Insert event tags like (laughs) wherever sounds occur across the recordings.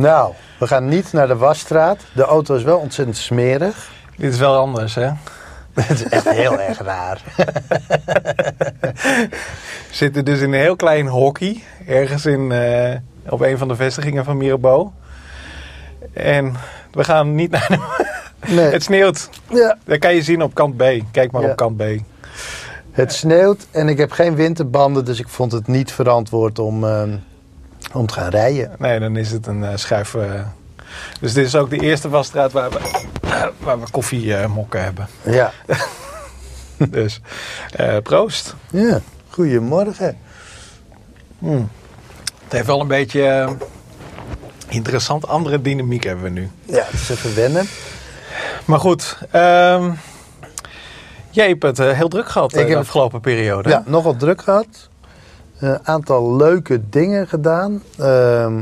Nou, we gaan niet naar de wasstraat. De auto is wel ontzettend smerig. Dit is wel anders, hè? (laughs) Het is echt heel erg raar. (laughs) We zitten dus in een heel klein hockey. Ergens in, eh, op een van de vestigingen van Mirabeau. En we gaan niet naar de... (laughs) Nee. Het sneeuwt. Ja, Dat kan je zien op kant B. Kijk maar Ja. op kant B. het sneeuwt en ik heb geen winterbanden, dus ik vond het niet verantwoord om, ehm, om te gaan rijden. Nee, dan is het een eh, schuif. eh. Dus dit is ook de eerste wasstraat waar we, (coughs) waar we koffiemokken hebben. Ja, (laughs) Dus eh, proost. ja. goedemorgen. Hmm. Het heeft wel een beetje eh, interessant. Andere dynamiek hebben we nu. Ja, het is even wennen. Maar goed, ehm, jij hebt het eh, heel druk gehad eh, Ik de heb afgelopen periode. Ja, nogal druk gehad. Een aantal leuke dingen gedaan. Ehm,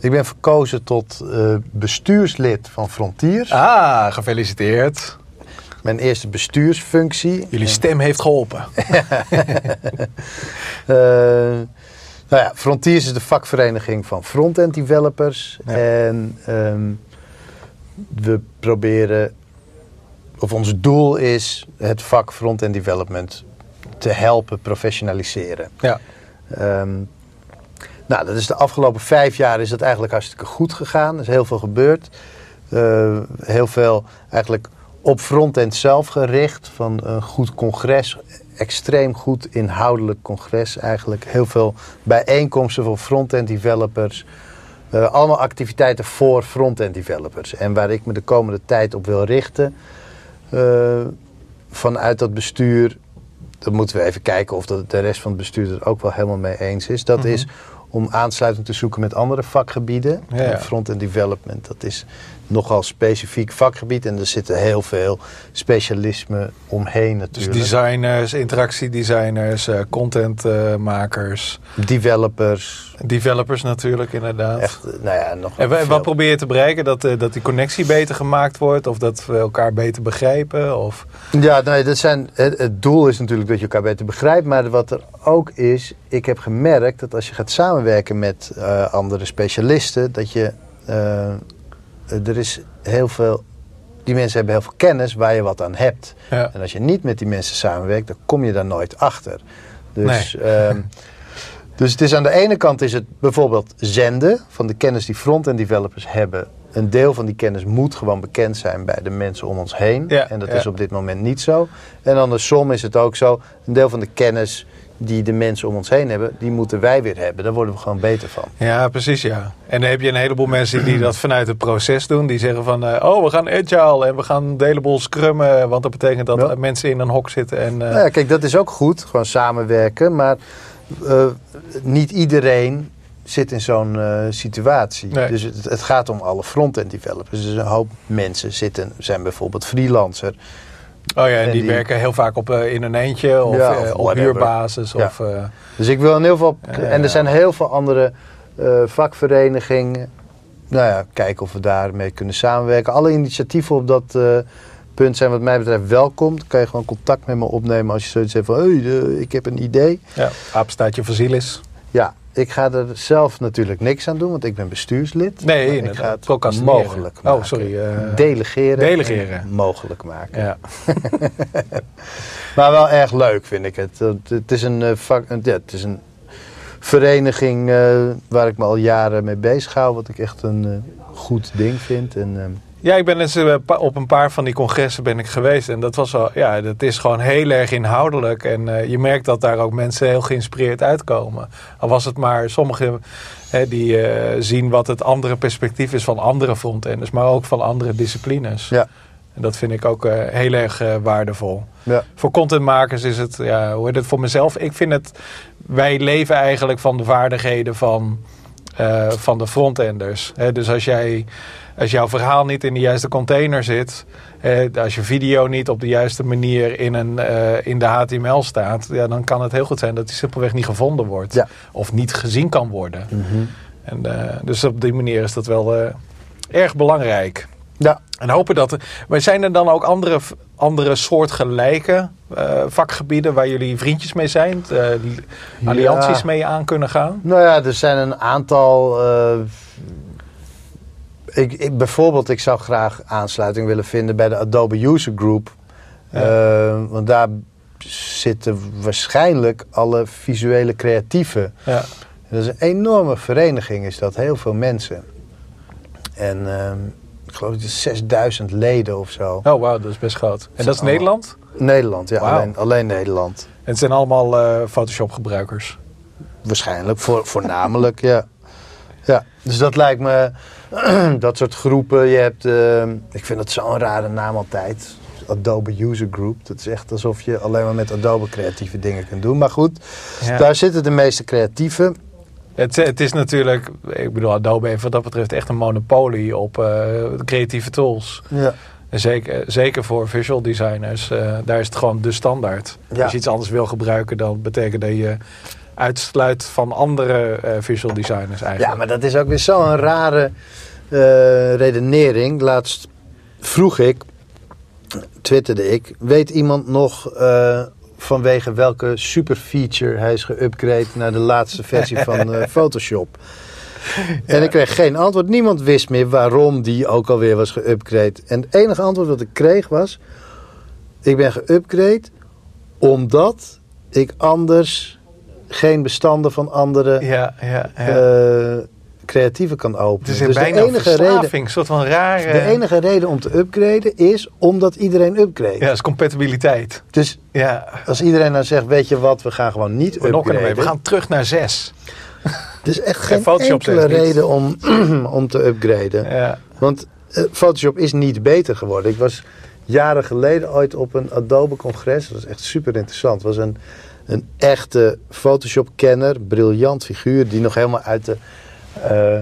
ik ben verkozen tot eh, bestuurslid van Frontiers. Ah, gefeliciteerd. Mijn eerste bestuursfunctie. Jullie stem heeft geholpen. (laughs) Eh, nou ja, Frontiers is de vakvereniging van front-end developers. Ja. En ehm, we proberen, of ons doel is het vak front-end development te helpen professionaliseren. Ja. Ehm, nou, dat is de afgelopen vijf jaar is dat eigenlijk hartstikke goed gegaan. Er is heel veel gebeurd. Eh, heel veel eigenlijk op frontend zelf gericht. Van een goed congres. Extreem goed inhoudelijk congres eigenlijk. Heel veel bijeenkomsten voor frontend developers. Eh, allemaal activiteiten voor frontend developers. En waar ik me de komende tijd op wil richten. eh, vanuit dat bestuur. Dan moeten we even kijken of dat de rest van het bestuur er ook wel helemaal mee eens is. Dat Mhm. is om aansluiting te zoeken met andere vakgebieden. Ja, ja. Front-end development, dat is nogal specifiek vakgebied. En er zitten heel veel specialismen omheen Dus natuurlijk. designers, interactiedesigners, eh contentmakers, Developers. developers natuurlijk inderdaad. Echt, eh, nou ja, nog En wat probeer je te bereiken? Dat, eh, dat die connectie beter gemaakt wordt? Of dat we elkaar beter begrijpen? Of... Ja, nee, dat zijn, het, het doel is natuurlijk dat je elkaar beter begrijpt. Maar wat er ook is, ik heb gemerkt dat als je gaat samenwerken met andere specialisten, dat je. Er is heel veel. Die mensen hebben heel veel kennis waar je wat aan hebt. Ja. En als je niet met die mensen samenwerkt, dan kom je daar nooit achter. Dus, (laughs) ehm, dus het is aan de ene kant is het bijvoorbeeld zenden van de kennis die front-end developers hebben. Een deel van die kennis moet gewoon bekend zijn bij de mensen om ons heen. Ja, en dat ja. is op dit moment niet zo. En andersom is het ook zo, een deel van de kennis die de mensen om ons heen hebben, die moeten wij weer hebben. Daar worden we gewoon beter van. Ja, precies ja. En dan heb je een heleboel mensen die dat vanuit het proces doen. Die zeggen van, eh, oh we gaan agile en we gaan een heleboel scrummen. Want dat betekent dat Ja. mensen in een hok zitten. En, Nou ja, kijk, dat is ook goed, gewoon samenwerken. Maar eh, niet iedereen zit in zo'n situatie. Nee. Dus het, het gaat om alle front-end developers. Dus een hoop mensen zitten, zijn bijvoorbeeld freelancer. Oh ja, en en die, die- werken heel vaak op, eh, in een eentje of, Ja, eh, of op huurbasis. Ja. Of, eh, Dus ik wil in heel veel... En er zijn heel veel andere vakverenigingen. Nou ja, kijken of we daarmee kunnen samenwerken. Alle initiatieven op dat punt zijn wat mij betreft welkom. Dan kan je gewoon contact met me opnemen als je zoiets hebt van... Hey, eh, ik heb een idee. ja, apenstaartje voor ziel is. Ja, ik ga er zelf natuurlijk niks aan doen, want ik ben bestuurslid. Nee, ik ga het mogelijk Oh, maken. sorry, eh, delegeren. delegeren. en Mogelijk maken. Ja. (laughs) Maar wel erg leuk vind ik het. Het- is een, eh, vak, een- ja, het is een vereniging eh, waar ik me al jaren mee bezig hou. Wat ik echt een eh, goed ding vind. En, ehm, Ja, ik ben eens pa- op een paar van die congressen ben ik geweest. En dat was wel, ja, dat is gewoon heel erg inhoudelijk. En eh, je merkt dat daar ook mensen heel geïnspireerd uitkomen. Al was het maar sommigen hè, die eh, zien wat het andere perspectief is van andere frontenders, maar ook van andere disciplines. ja, En dat vind ik ook heel erg waardevol. ja, Voor contentmakers is het, ja, hoe heet het voor mezelf? Ik vind het, wij leven eigenlijk van de vaardigheden van, van de frontenders. Hè, dus als jij, als jouw verhaal niet in de juiste container zit, eh, als je video niet op de juiste manier in, een, eh, in de HTML staat, ja, dan kan het heel goed zijn dat die simpelweg niet gevonden wordt. Ja. Of niet gezien kan worden. mhm. En, eh, dus op die manier is dat wel eh, erg belangrijk. ja. En hopen dat. Maar zijn er dan ook andere, andere soortgelijke eh vakgebieden waar jullie vriendjes mee zijn? die allianties Ja. mee aan kunnen gaan? Nou ja, er zijn een aantal. Ik, ik, bijvoorbeeld, ik zou graag aansluiting willen vinden bij de Adobe User Group. Ja. Eh, want daar zitten waarschijnlijk alle visuele creatieven. Ja. Dat is een enorme vereniging, is dat. Heel veel mensen. En ehm, ik geloof dat het 6000 leden of zo. Oh, wauw, dat is best groot. En dat is. Nederland? Nederland, ja, alleen, alleen Nederland. En het zijn allemaal eh, Photoshop-gebruikers. Waarschijnlijk, voor, voornamelijk, ja. ja. Dus dat lijkt me, (clears throat) dat soort groepen. Je hebt, ehm, ik vind dat zo'n rare naam altijd. Adobe User Group. Dat is echt alsof je alleen maar met Adobe creatieve dingen kunt doen. Maar goed, Ja. daar zitten de meeste creatieven. Het, het is natuurlijk, ik bedoel, Adobe heeft wat dat betreft echt een monopolie op eh, creatieve tools. Ja. Zeker, zeker voor visual designers, eh, daar is het gewoon de standaard. Ja. Als je iets anders wil gebruiken, dan betekent dat je uitsluit van andere eh, visual designers eigenlijk. ja, maar dat is ook weer zo'n rare eh, redenering. Laatst vroeg ik, twitterde ik, weet iemand nog eh, vanwege welke super feature hij is geüpgrade naar de laatste versie (laughs) van Photoshop? En ik kreeg geen antwoord. Niemand wist meer waarom die ook alweer was geüpgrade. En het enige antwoord wat ik kreeg was: ik ben geüpgrade omdat ik anders geen bestanden van andere ja, ja. ja. eh, creatieven kan openen. dus de bijna enige, reden, soort van rare... de enige reden om te upgraden is omdat iedereen upgrade. Ja, dat is compatibiliteit. Dus Ja, als iedereen nou zegt, weet je wat, we gaan gewoon niet we upgraden. We gaan terug naar zes. Is echt geen enkele reden om, (clears throat) om te upgraden. Ja. Want eh, Photoshop is niet beter geworden. Ik was jaren geleden ooit op een Adobe-congres. Dat was echt super interessant. Het was een, een echte Photoshop-kenner, briljant figuur... die nog helemaal uit de, eh,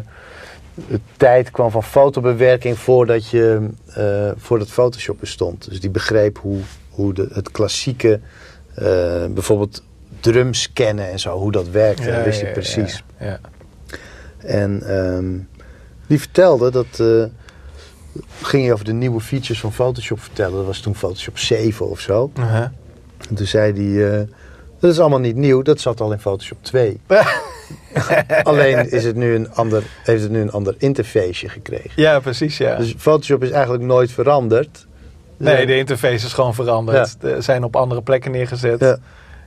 de tijd kwam van fotobewerking... voordat, je, eh, voordat Photoshop bestond. Dus die begreep hoe, hoe de, het klassieke... eh, bijvoorbeeld drumscannen en zo, hoe dat werkte. dat wist hij precies. Ja, ja. En ehm, die vertelde dat. ging je over de nieuwe features van Photoshop vertellen. Dat was toen Photoshop 7 of zo. Uh-huh. En toen zei hij. Dat is allemaal niet nieuw, dat zat al in Photoshop 2. (laughs) Alleen is het nu een ander, heeft het nu een ander interfaceje gekregen. Ja, precies, ja. Dus Photoshop is eigenlijk nooit veranderd. nee, de interface is gewoon veranderd. Ze zijn op andere plekken neergezet. Ja.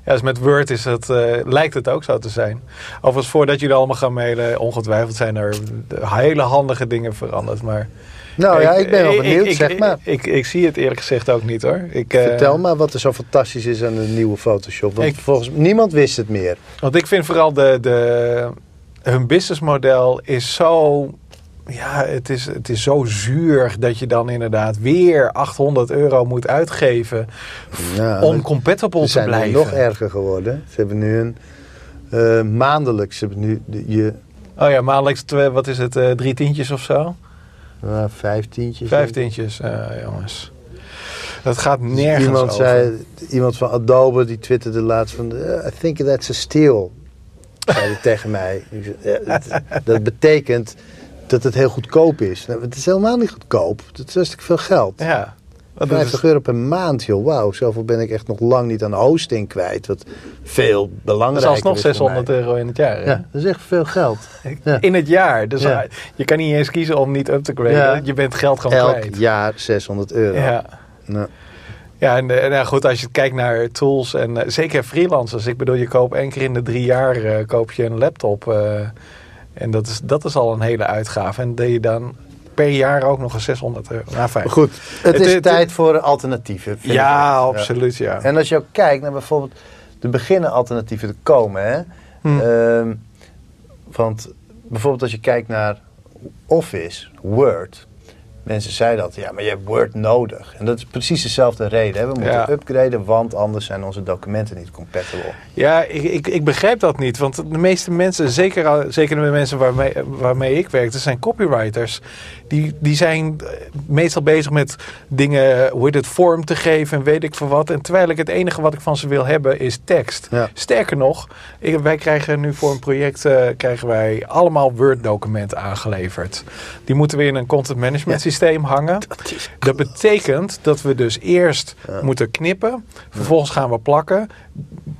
Ja, dus met Word is het, eh, lijkt het ook zo te zijn. Overigens, voordat jullie allemaal gaan mailen, ongetwijfeld zijn er hele handige dingen veranderd. Maar Nou ja, ik ben wel benieuwd, ik, zeg ik, maar. Ik, ik, zie het eerlijk gezegd ook niet hoor. Ik, eh, Vertel maar wat er zo fantastisch is aan de nieuwe Photoshop. Want volgens niemand wist het meer. Want ik vind vooral de, de, hun businessmodel is zo. Ja, het is, het is zo zuur dat je dan inderdaad weer 800 euro moet uitgeven om compatible Ze te zijn nu blijven. nog erger geworden. Ze hebben nu een eh, maandelijks. Ze hebben nu de, je Oh ja, maandelijks, twee- wat is het, eh, drie tientjes of zo? Uh, vijftientjes. Vijf tientjes, eh, jongens. Dat gaat Dus nergens iemand, over. zei, iemand van Adobe die twitterde laatst van... eh, I think that's a steal. Zei (laughs) tegen mij. Dat betekent dat het heel goedkoop is. Nou, het is helemaal niet goedkoop. Het is hartstikke veel geld. Ja. Dat 50 is, euro per maand, joh. Wauw, zoveel ben ik echt nog lang niet aan hosting kwijt. Wat veel dat belangrijker is alsnog is voor 600 mij. euro in het jaar. hè? Ja, dat is echt veel geld. Ja. In het jaar. Dus Ja. eh, je kan niet eens kiezen om niet up te graden. Ja. Je bent geld gewoon Elk kwijt. jaar 600 euro. Ja. Nou, Ja, en, eh, nou goed, als je kijkt naar tools en eh, zeker freelancers. Ik bedoel, je koopt één keer in de drie jaar koop je een laptop. en dat is, dat is al een hele uitgave. En dat je dan per jaar ook nog eens 600 euro. Nou, fijn. Goed, het, Het- is het- tijd voor alternatieven. vind Ja, absoluut, ja. En als je ook kijkt naar bijvoorbeeld de beginnen alternatieven te komen. Hè? Hm. Ehm, want bijvoorbeeld als je kijkt naar Office, Word. Mensen zeiden dat, ja, maar je hebt Word nodig. En dat is precies dezelfde reden. Hè? We moeten Ja. upgraden, want anders zijn onze documenten niet compatible. Ja, ik, ik, ik begrijp dat niet. Want de meeste mensen, zeker, al- zeker de mensen waarmee, waarmee ik werk, dat zijn copywriters. Die, die zijn eh, meestal bezig met dingen, hoe heet het, vorm te geven en weet ik veel wat. En terwijl ik het enige wat ik van ze wil hebben is tekst. Ja. Sterker nog, ik, wij krijgen nu voor een project eh, krijgen wij allemaal Word-documenten aangeleverd. Die moeten we in een content management systeem hangen. Dat is Dat betekent dat we dus eerst moeten knippen. Vervolgens gaan we plakken.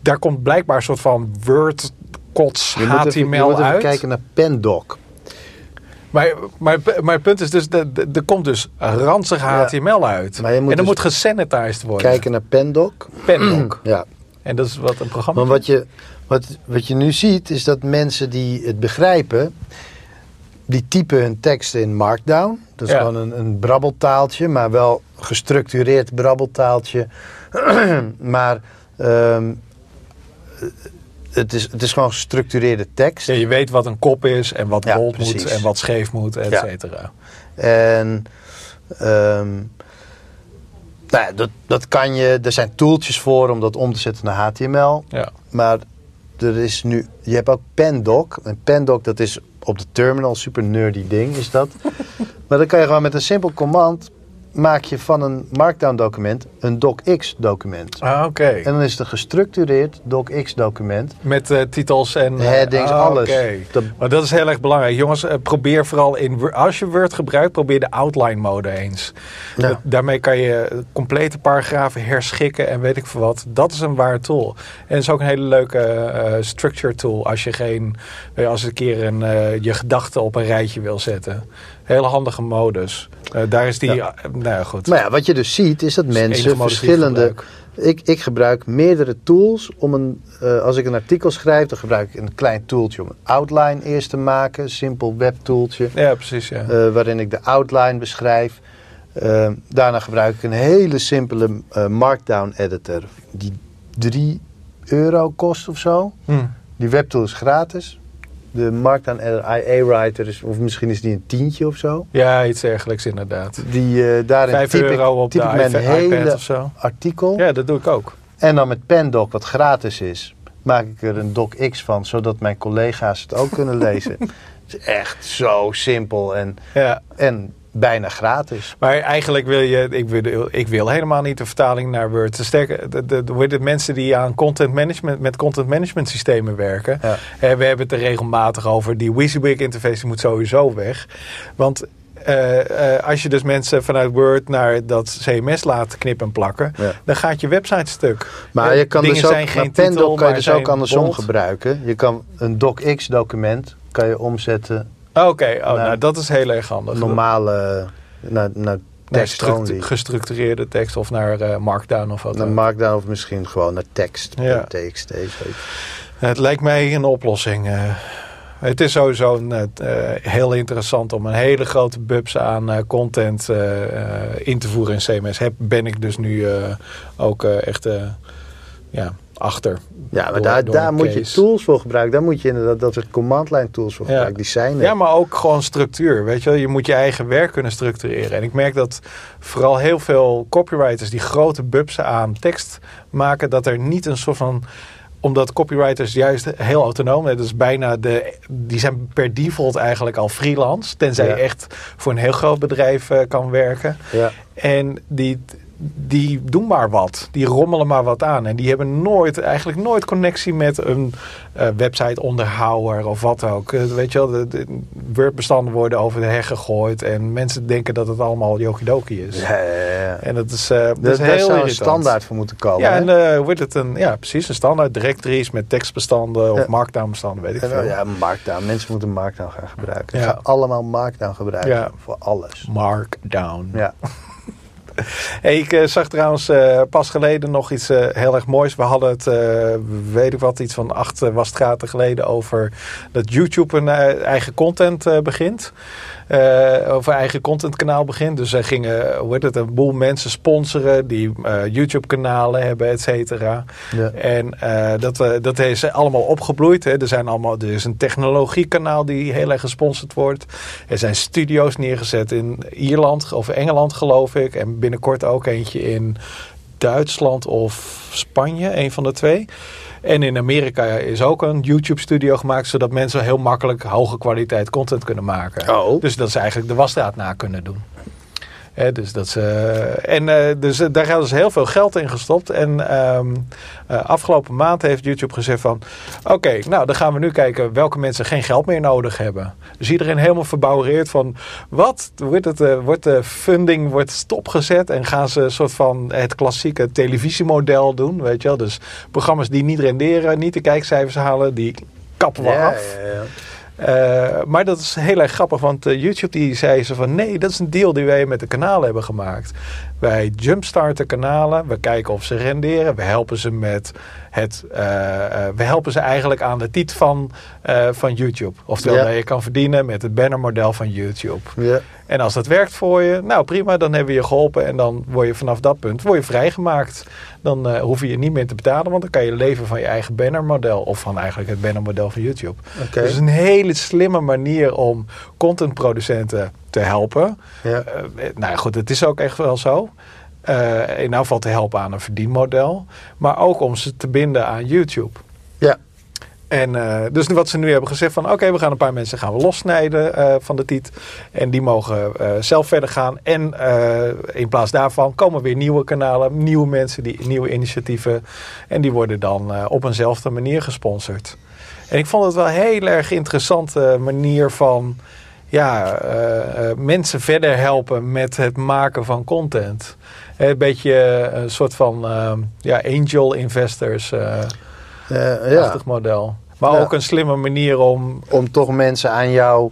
Daar komt blijkbaar een soort van Word kots Je je HTML moet even uit. kijken naar Pendoc. Maar, maar, maar het punt is dus, er komt dus ranzig HTML uit. Maar je moet en dat dus moet gesanitized worden. Kijken naar Pendoc. Pendoc. Ja. en dat is wat een programma Maar wat je, wat, wat je nu ziet, is dat mensen die het begrijpen, die typen hun teksten in Markdown. Dat is Ja. gewoon een, een brabbeltaaltje, maar wel gestructureerd brabbeltaaltje. (clears throat) maar ehm, het, is, het is gewoon gestructureerde tekst. Ja, je weet wat een kop is en wat Ja, bold moet en wat scheef moet, et Ja. cetera. En ehm, nou ja, dat, dat kan je, er zijn tooltjes voor om dat om te zetten naar HTML. Ja. Maar er is nu, je hebt ook Pendoc. En Pendoc, dat is op de terminal, super nerdy ding is dat. (laughs) maar dan kan je gewoon met een simpel command, maak je van een Markdown document een docx document. Ah, oké. En dan is het een gestructureerd docx document. Met eh, titels en... eh, Headings, ah, alles. oké. Dat- Maar dat is heel erg belangrijk. Jongens, eh, probeer vooral in... Als je Word gebruikt, probeer de outline mode eens. Ja. Dat- daarmee kan je complete paragrafen herschikken en weet ik veel wat. Dat is een waar tool. En het is ook een hele leuke structure tool. Als je geen... Als een keer een, je gedachten op een rijtje wil zetten. Hele handige modus. Eh, daar is die... Ja. eh, nou ja, goed. Maar ja, wat je dus ziet, is dat mensen verschillende... Ik, ik gebruik meerdere tools om een. eh, als ik een artikel schrijf, dan gebruik ik een klein tooltje om een outline eerst te maken. Een simpel webtooltje. Ja, precies. Ja. eh, waarin ik de outline beschrijf. Daarna gebruik ik een hele simpele eh, Markdown editor. Die 3 euro kost of zo. Hm. Die webtool is gratis. De Markdown editor IA Writer is, of misschien is die een tientje of zo. Ja, iets dergelijks inderdaad. Die, eh daarin Vijf typ euro ik, op typ de ik mijn iPad, hele of zo. artikel. Ja, dat doe ik ook. En dan met Pendoc, wat gratis is, maak ik er een docx van, zodat mijn collega's het ook kunnen lezen. (laughs) Het is echt zo simpel en, Ja. en bijna gratis. Maar eigenlijk wil je, ik wil, ik wil helemaal niet de vertaling naar Word. Te sterker, de, de, de, de mensen die aan content management, met content management systemen werken. Ja. eh, we hebben het er regelmatig over. Die WYSIWYG interface moet sowieso weg. Want eh, eh, als je dus mensen vanuit Word naar dat CMS laat knippen en plakken, Ja. dan gaat je website stuk. Maar je kan dingen dus ook, zijn geen maar Pendoc titel, kan je dus ook andersom gebruiken. Je kan een docx document kan je omzetten Oké, oh, Nou, dat is heel erg handig. normale naar, tekst gestructureerde tekst of naar eh, Markdown of wat Naar dan. Markdown of misschien gewoon naar tekst. Ja. TXT. Het lijkt mij een oplossing. eh. het is sowieso eh, heel interessant om een hele grote bubs aan content in te voeren in CMS. Heb, ben ik dus nu ook echt ja, achter. Ja, maar Door- daar, door daar moet je tools voor gebruiken. Daar moet je inderdaad dat soort command line tools voor Ja. gebruiken. Die zijn er. Ja, maar ook gewoon structuur. Weet je, wel? je moet je eigen werk kunnen structureren. En ik merk dat vooral heel veel copywriters die grote bubsen aan tekst maken, dat er niet een soort van omdat copywriters juist heel autonoom zijn. Dus bijna de. Die zijn per default eigenlijk al freelance. Tenzij Ja. je echt voor een heel groot bedrijf eh, kan werken. Ja. En die, die doen maar wat. Die rommelen maar wat aan. En die hebben nooit, eigenlijk nooit connectie met een eh, website onderhouwer of wat ook. Eh, weet je wel, de, de Word-bestanden worden over de heg gegooid. En mensen denken dat het allemaal yokidoki is. Ja, ja, ja. En dat is, eh dat is heel zou een standaard voor moeten komen. Ja, hè? en eh wordt het een, ja, precies, een standaard directories met tekstbestanden of markdown-bestanden, weet ik veel. ja, Markdown. Mensen moeten Markdown gaan gebruiken. Ja. Ze gaan allemaal Markdown gebruiken. Voor alles. Markdown. Ja. (laughs) Ik eh, zag trouwens eh, pas geleden nog iets eh, heel erg moois. We hadden het, weet ik wat, iets van acht wasstraten geleden over dat YouTube een eigen content begint. Eh, over eigen contentkanaal begint. Dus er gingen, hoe heet het, een boel mensen sponsoren die eh, YouTube-kanalen hebben, et cetera. Ja. En eh, dat, dat is allemaal opgebloeid. Hè. Er, zijn allemaal, er is een technologiekanaal die heel erg gesponsord wordt. Er zijn studio's neergezet in Ierland of Engeland, geloof ik. En binnenkort ook eentje in Duitsland of Spanje, een van de twee. En in Amerika is ook een YouTube-studio gemaakt, zodat mensen heel makkelijk hoge kwaliteit content kunnen maken. Oh. Dus dat ze eigenlijk de wasstraat na kunnen doen. Hè, dus dat ze, en eh, dus, eh, daar hebben ze heel veel geld in gestopt. En ehm, eh, afgelopen maand heeft YouTube gezegd van... Oké, nou dan gaan we nu kijken welke mensen geen geld meer nodig hebben. Dus iedereen helemaal verbouwereerd van... Wat? Wordt, het, wordt de funding wordt stopgezet? En gaan ze een soort van het klassieke televisiemodel doen? Weet je wel? Dus programma's die niet renderen, niet de kijkcijfers halen... die kappen we Ja, af. ja, ja. Eh, maar dat is heel erg grappig, want eh, YouTube die zei ze van nee, dat is een deal die wij met de kanalen hebben gemaakt. Wij jumpstarten kanalen, we kijken of ze renderen, we helpen ze met het, eh, eh, we helpen ze eigenlijk aan de titel van, eh, van YouTube. Oftewel Ja. dat je kan verdienen met het bannermodel van YouTube. Ja. En als dat werkt voor je, nou prima, dan hebben we je geholpen. En dan word je vanaf dat punt word je vrijgemaakt. Dan hoef je je niet meer te betalen, want dan kan je leven van je eigen bannermodel. Of van eigenlijk het bannermodel van YouTube. Oké. Dus een hele slimme manier om contentproducenten te helpen. Ja. Nou ja, goed, het is ook echt wel zo. Eh, in elk geval te helpen aan een verdienmodel. Maar ook om ze te binden aan YouTube. Ja. En eh, dus wat ze nu hebben gezegd van oké, we gaan een paar mensen gaan we lossnijden eh, van de tiet. En die mogen zelf verder gaan. En in plaats daarvan komen weer nieuwe kanalen, nieuwe mensen, die, nieuwe initiatieven. En die worden dan op eenzelfde manier gesponsord. En ik vond het wel een heel erg interessante manier van ja, eh, eh, mensen verder helpen met het maken van content. Een beetje eh, een soort van eh, ja, angel investors eh Eh, ja. achtig model. Maar Ja. ook een slimme manier om. Om toch mensen aan jouw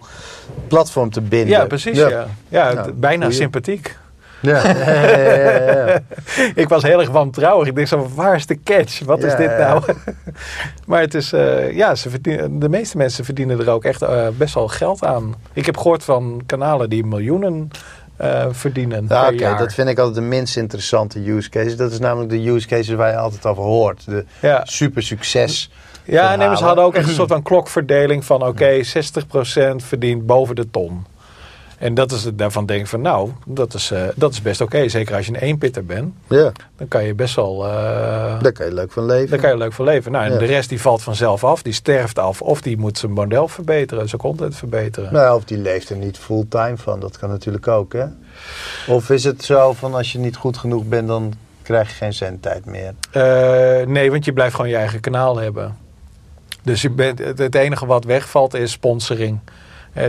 platform te binden. Ja, precies. Ja, ja. Bijna sympathiek. Ja. (laughs) (laughs) Ik was heel erg wantrouwig. Ik denk zo, waar is de catch? Wat is dit nou? (laughs) maar het is, eh, ja, ze verdienen, de meeste mensen verdienen er ook echt eh, best wel geld aan. Ik heb gehoord van kanalen die miljoenen eh, verdienen Ja, oké, dat vind ik altijd de minst interessante use case. Dat is namelijk de use cases waar je altijd over hoort. De ja. super succes. Ja, maar ze hadden ook echt een soort van klokverdeling van oké, 60% verdient boven de ton. En dat is het, daarvan denk ik van nou, dat is, eh, dat is best oké. Zeker als je een eenpitter bent, Ja, dan kan je best wel, eh, daar kan je leuk van leven. daar kan je leuk van leven. Nou, en Ja. de rest die valt vanzelf af, die sterft af. Of die moet zijn model verbeteren, zijn content verbeteren. Nou, of die leeft er niet fulltime van. Dat kan natuurlijk ook, hè? Of is het zo van als je niet goed genoeg bent, dan krijg je geen zendtijd meer? Eh, nee, want je blijft gewoon je eigen kanaal hebben. Dus je bent, het enige wat wegvalt is sponsoring.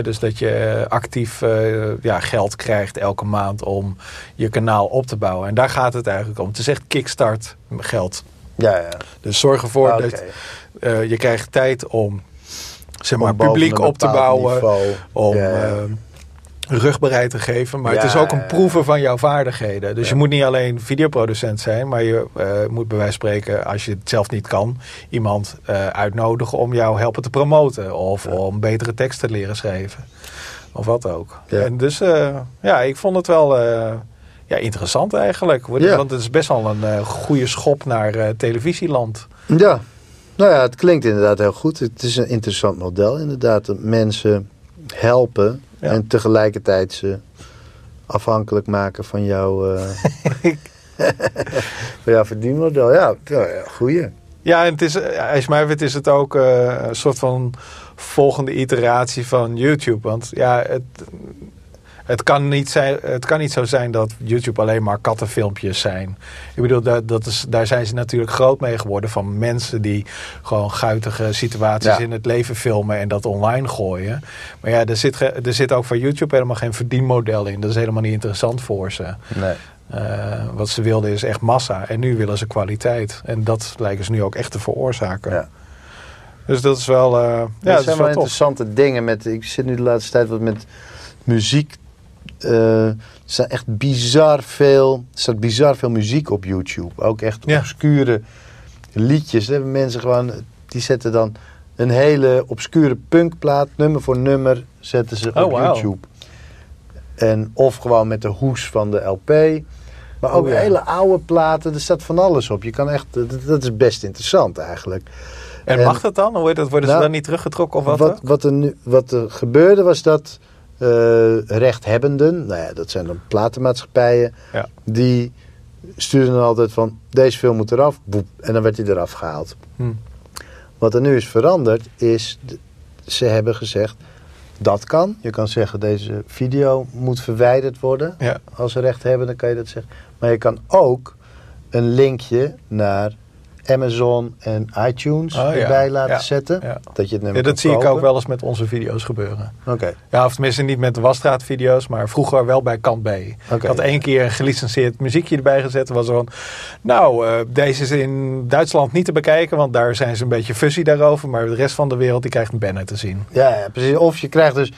Dus dat je eh, actief eh, ja, geld krijgt elke maand om je kanaal op te bouwen. En daar gaat het eigenlijk om. Het is echt kickstart geld. Ja, ja. Dus zorg ervoor Oké. dat eh, je krijgt tijd om zeg maar, Om publiek op te bouwen. niveau. Om Ja, ja. Rugbereid te geven. Maar het is ook een proeven van jouw vaardigheden. Dus Ja. je moet niet alleen videoproducent zijn. Maar je eh, moet bij wijze van spreken, als je het zelf niet kan... iemand eh, uitnodigen om jou helpen te promoten. Of Ja. om betere teksten te leren schrijven. Of wat ook. En dus eh, ja, ik vond het wel... ja, interessant eigenlijk. Want het is best wel een goede schop naar televisieland. Ja, nou ja, het klinkt inderdaad heel goed. Het is een interessant model inderdaad. Dat mensen helpen Ja. en tegelijkertijd ze afhankelijk maken van jouw, eh (laughs) van jouw verdienmodel. Ja, goeie. Ja, en het is, eh, als je mij weet, is het ook eh, een soort van volgende iteratie van YouTube. Want ja, het, het, kan niet zijn, het kan niet zo zijn dat YouTube alleen maar kattenfilmpjes zijn. Ik bedoel, dat, dat is, daar zijn ze natuurlijk groot mee geworden van mensen die gewoon guitige situaties Ja. in het leven filmen en dat online gooien. Maar ja, er zit, er zit ook voor YouTube helemaal geen verdienmodel in. Dat is helemaal niet interessant voor ze. Nee. Eh, wat ze wilden is echt massa. En nu willen ze kwaliteit. En dat lijken ze nu ook echt te veroorzaken. Ja. Dus dat is wel, eh ja, dat zijn wel interessante dingen. Met, ik zit nu de laatste tijd wat met muziek. Eh, er zijn echt bizar veel, er staat bizar veel muziek op YouTube. Ook echt Ja. obscure liedjes. Daar hebben mensen gewoon, die zetten dan een hele obscure punkplaat, nummer voor nummer, zetten ze Oh, op. YouTube. En of gewoon met de hoes van de LP. Maar ook Oh, ja. hele oude platen, er staat van alles op. Je kan echt, dat, dat is best interessant eigenlijk. En, en- mag dat dan? Hoe dat? Worden ze Nou, dan niet teruggetrokken of wat? Wat, wat, er, nu, wat er gebeurde was dat eh, rechthebbenden, nou ja, dat zijn dan platenmaatschappijen, Ja. die stuurden dan altijd van deze film moet eraf, boep, en dan werd hij eraf gehaald. Hm. Wat er nu is veranderd is, ze hebben gezegd dat kan. Je kan zeggen deze video moet verwijderd worden. Ja. Als ze recht hebben, dan kan je dat zeggen. Maar je kan ook een linkje naar Amazon en iTunes Oh, ja. erbij laten Ja. zetten. Ja. Dat je het nummer Ja, dat zie ik ook wel eens met onze video's gebeuren. Oké. Ja, of tenminste niet met de wasstraatvideo's, maar vroeger wel bij kant B. Oké, ik had één keer een gelicenseerd muziekje erbij gezet. was er van, nou, eh, deze is in Duitsland niet te bekijken, want daar zijn ze een beetje fuzzy daarover. Maar de rest van de wereld die krijgt een banner te zien. Ja, ja, precies. Of je krijgt dus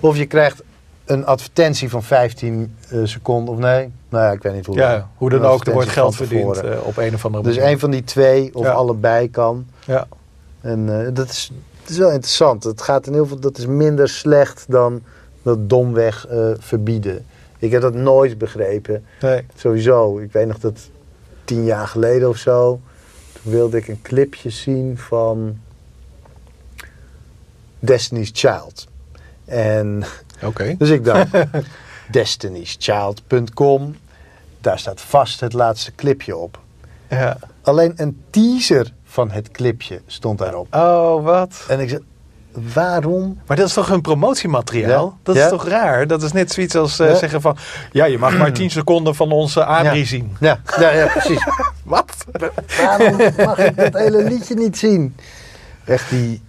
of je krijgt een advertentie van 15 eh, seconden of nee. Nou ja, ik weet niet hoe. Ja, hoe dan ook, er wordt geld verdiend eh, op een of andere Dus manier. een van die twee of Ja. allebei kan. Ja. En eh, dat, is, dat is wel interessant. Het gaat in heel veel, dat is minder slecht dan dat domweg verbieden. Ik heb dat nooit begrepen. Nee. Sowieso. Ik weet nog dat tien jaar geleden of zo. Toen wilde ik een clipje zien van Destiny's Child. En Oké. dus ik dacht, (laughs) destiny'schild.com. Daar staat vast het laatste clipje op. Ja. Alleen een teaser van het clipje stond daarop. Oh, wat? En ik zei, waarom? Maar dat is toch hun promotiemateriaal? Ja. Dat Ja. is toch raar? Dat is net zoiets als eh, Ja. zeggen van... Ja, je mag maar (clears throat) 10 seconden van onze Adrie Ja. zien. Ja, ja, ja precies. (laughs) Wat? waarom mag ik dat hele liedje niet zien? Echt die...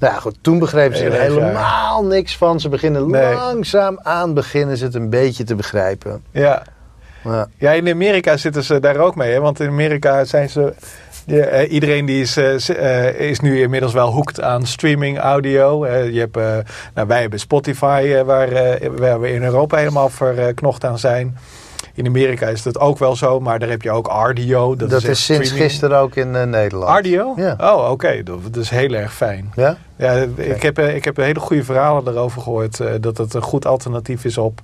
Nou ja, goed, toen begrepen ze er helemaal niks van. Ze beginnen Nee. langzaam aan beginnen ze het een beetje te begrijpen. Ja. Ja. Ja, in Amerika zitten ze daar ook mee. Hè? Want in Amerika zijn ze... ja, eh, iedereen die is, eh, eh, is nu inmiddels wel hoekt aan streaming audio. Je hebt, nou, wij hebben Spotify, waar, waar we in Europa helemaal verknocht aan zijn. In Amerika is dat ook wel zo, maar daar heb je ook Ardio. Dat, Dat, is sinds streaming. gisteren ook in eh, Nederland. Ardio? Ja. Oh, oké. Dat, dat is heel erg fijn. Ja? Ja, ik heb, eh, ik heb hele goede verhalen erover gehoord. eh, dat het een goed alternatief is op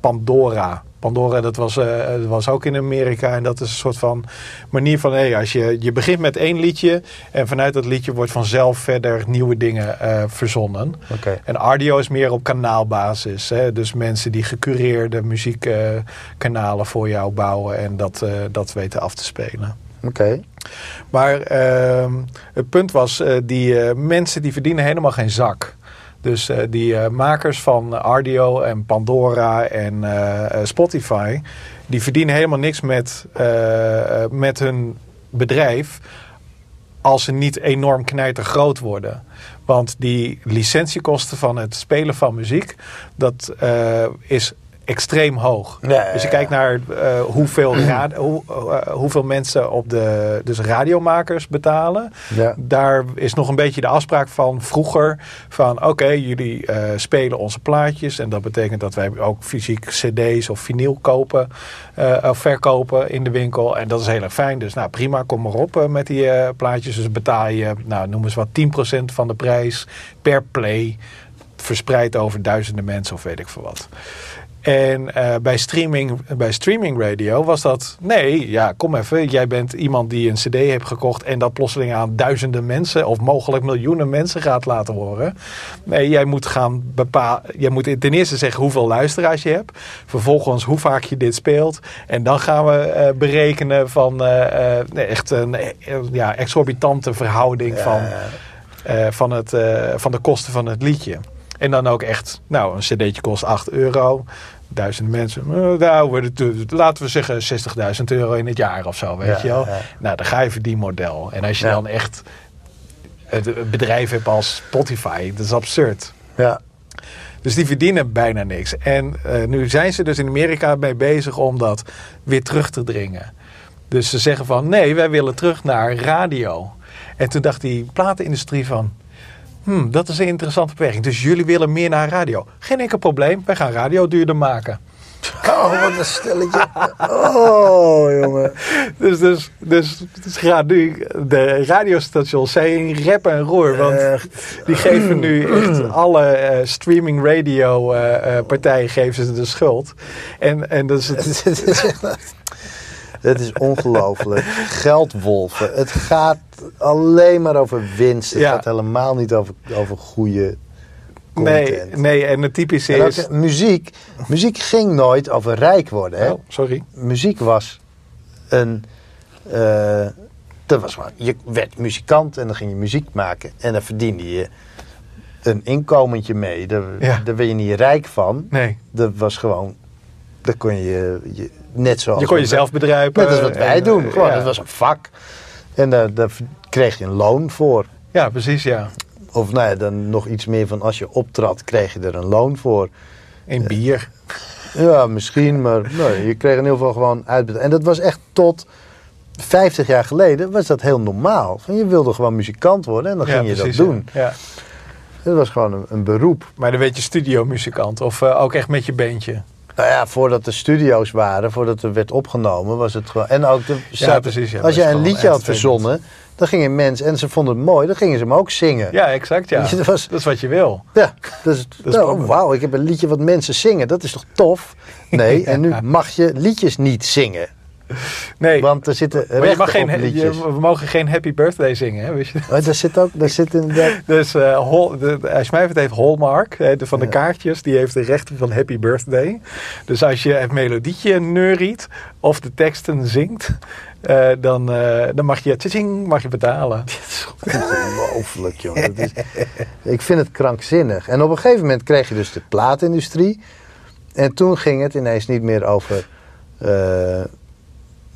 Pandora. Pandora, dat was, eh, dat was ook in Amerika. En dat is een soort van manier van... Hey, als je, je begint met één liedje... en vanuit dat liedje wordt vanzelf verder nieuwe dingen eh, verzonnen. En Ardio is meer op kanaalbasis. Hè? Dus mensen die gecureerde muziekkanalen voor jou bouwen... en dat, eh, dat weten af te spelen. Oké. Maar ehm, het punt was, eh, die eh, mensen die verdienen helemaal geen zak. Dus eh, die eh, makers van Ardio en Pandora en eh, Spotify... die verdienen helemaal niks met, met hun bedrijf... als ze niet enorm knijter groot worden. Want die licentiekosten van het spelen van muziek... dat is extreem hoog. Dus je kijkt naar eh, hoeveel, hoe, eh, hoeveel mensen op de dus radiomakers betalen. Ja. Daar is nog een beetje de afspraak van vroeger. Van oké, jullie eh, spelen onze plaatjes. En dat betekent dat wij ook fysiek cd's of vinyl kopen. of verkopen in de winkel. En dat is heel erg fijn. Dus nou prima, kom maar op met die plaatjes. Dus betaal je, nou noem eens wat, 10% van de prijs per play. Verspreid over duizenden mensen of weet ik veel wat. En eh, bij, streaming, bij streaming radio was dat... Nee, ja, kom even. Jij bent iemand die een cd heeft gekocht... en dat plotseling aan duizenden mensen... of mogelijk miljoenen mensen gaat laten horen. Nee, jij moet gaan bepalen... Jij moet ten eerste zeggen hoeveel luisteraars je hebt. Vervolgens hoe vaak je dit speelt. En dan gaan we eh, berekenen van... eh, echt een ja, exorbitante verhouding van van, het, van de kosten van het liedje. En dan ook echt, nou, een cd'tje kost 8 euro. Duizend mensen, eh, nou, laten we zeggen 60.000 euro in het jaar of zo, weet Ja, je wel. ja. Nou, dan ga je voor die model. En als je Ja. dan echt het het bedrijf hebt als Spotify, dat is absurd. Ja. Dus die verdienen bijna niks. En eh, nu zijn ze dus in Amerika mee bezig om dat weer terug te dringen. Dus ze zeggen van nee, wij willen terug naar radio. En toen dacht die platenindustrie van... Hmm, dat is een interessante bewerking. Dus jullie willen meer naar radio. Geen enkel probleem, wij gaan radio duurder maken. Oh, wat een stelletje. (laughs) Oh, jongen. Dus, dus, dus, dus gaat nu de radiostations zijn in rep en roer. Want Echt. die geven nu echt alle eh, streaming radio eh, eh, partijen geven ze de schuld. En, en dat is het, (laughs) Het is ongelooflijk. Geldwolven. Het gaat alleen maar over winst. Het Ja. gaat helemaal niet over, over goede nee, content. nee, en het typische En ook, is... eh, muziek, muziek ging nooit over rijk worden. Hè? Oh, sorry. Muziek was een... eh, dat was maar, je werd muzikant en dan ging je muziek maken. En dan verdiende je een inkomentje mee. Daar, Ja. daar werd je niet rijk van. Nee, Dat was gewoon... Dat kon je, je net zoals... je kon jezelf bedruipen. Net als wat wij en, doen. eh, Gewoon, ja. het was een vak. En daar, daar kreeg je een loon voor. Ja, precies, ja. Of nou ja, dan nog iets meer van als je optrad, kreeg je er een loon voor. In bier. Ja, misschien, maar nee, je kreeg in ieder geval gewoon uitbetaald. En dat was echt tot 50 jaar geleden was dat heel normaal. Van, je wilde gewoon muzikant worden en dan ja, ging je precies, dat doen. Ja. Ja. Dat was gewoon een, een beroep. Maar dan werd je studiomuzikant of eh, ook echt met je bandje. Nou ja, voordat er studio's waren, voordat er werd opgenomen, was het gewoon. En ook de, zaten- precies, ja, als jij een liedje had verzonnen, dan gingen mensen en ze vonden het mooi, dan gingen ze hem ook zingen. Ja, exact, ja. Je, dat was- Dat is wat je wil. Ja, dus, nou, wauw, ik heb een liedje wat mensen zingen. Dat is toch tof? Nee, en nu (laughs) mag je liedjes niet zingen. (laughs) Nee, Want er zitten maar je rechten mag geen, op je- liedjes. we mogen geen happy birthday zingen, hè, je. Oh, daar zit ook, daar zit inderdaad... (laughs) Dus Hol, de, de- als mij heeft Hallmark, hè, de, van de kaartjes, die heeft de rechten van Happy Birthday. Dus als je het melodietje neuriet of de teksten zingt, eh, dan, eh, dan mag je, tjing, mag je betalen. (laughs) Ongelooflijk, joh. Dat is, ik vind het krankzinnig. En op een gegeven moment kreeg je dus de plaatindustrie. En toen ging het ineens niet meer over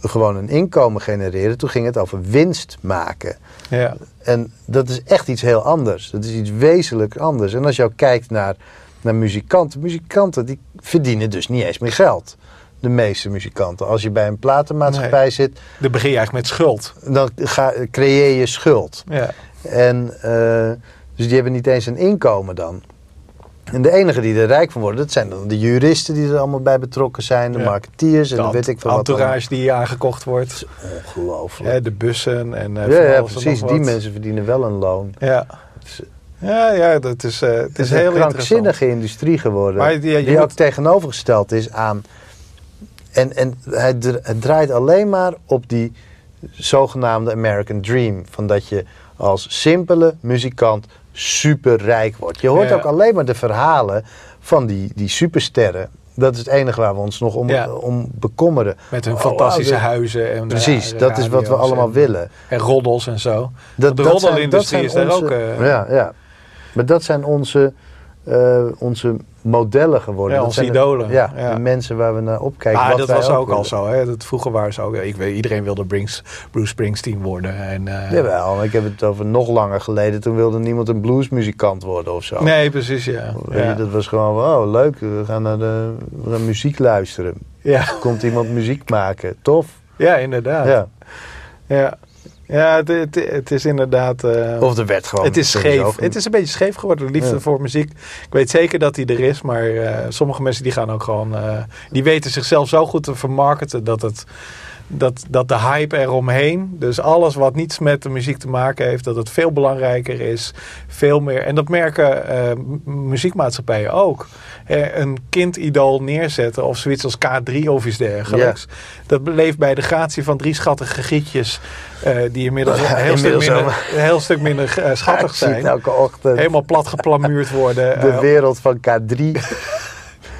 gewoon een inkomen genereren. Toen ging het over winst maken. Ja, En dat is echt iets heel anders. Dat is iets wezenlijk anders. En als je ook kijkt naar, naar muzikanten. Muzikanten die verdienen dus niet eens meer geld. De meeste muzikanten. Als je bij een platenmaatschappij zit, dan begin je eigenlijk met schuld. dan ga, creëer je schuld. Ja, En eh, dus die hebben niet eens een inkomen dan. En de enige die er rijk van worden, dat zijn dan de juristen die er allemaal bij betrokken zijn, de Ja. marketeers en de dan weet ik veel wat. entourage die aangekocht wordt. Ongelooflijk. de bussen en eh, Ja, van precies. Die mensen verdienen wel een loon. Ja. Ja, ja, dat is, eh, het is heel een krankzinnige industrie geworden. Maar die- ja, ook tegenovergesteld is aan. En, en het draait alleen maar op die zogenaamde American Dream. Van dat je als simpele muzikant superrijk wordt. Je hoort Ja. ook alleen maar de verhalen van die, die supersterren. Dat is het enige waar we ons nog om, Ja. om bekommeren. Met hun Oh, fantastische wauw, huizen. En Precies, ja, dat is wat we allemaal en- willen. En roddels en zo. Dat, de roddelindustrie dat zijn is daar ook, eh, ja, ja. Maar dat zijn onze, eh, onze modellen geworden. Ja, dat onze zijn de- idolen. ja, Ja. de mensen waar we naar opkijken. Maar wat dat wij was ook al zo. Hè? Dat vroeger waren ze ook. Ik weet, iedereen wilde Bruce Springsteen worden. En, eh, Jawel, ik heb het over nog langer geleden. Toen wilde niemand een bluesmuzikant worden of zo. Nee, precies, ja. Dat was gewoon, oh leuk, we gaan naar, de, we gaan muziek luisteren. ja. Komt iemand muziek maken, tof. ja inderdaad. Ja. Ja, ja het, het, het is inderdaad... eh, Of er werd gewoon... het is scheef. Het is een beetje scheef geworden, de liefde Ja. voor muziek. Ik weet zeker dat die er is, maar eh, sommige mensen die gaan ook gewoon... eh, die weten zichzelf zo goed te vermarkten dat het... Dat, dat de hype eromheen, dus alles wat niets met de muziek te maken heeft, dat het veel belangrijker is. Veel meer. En dat merken eh, muziekmaatschappijen ook. Eh, een kindidool neerzetten of zoiets als K3 of iets dergelijks. Dat leeft bij de gratie van drie schattige gietjes. eh, die inmiddels (laughs) een heel, stuk minder, een heel stuk minder schattig (laughs) zijn. elke ochtend. Helemaal plat geplamuurd worden. de wereld van K3. (laughs)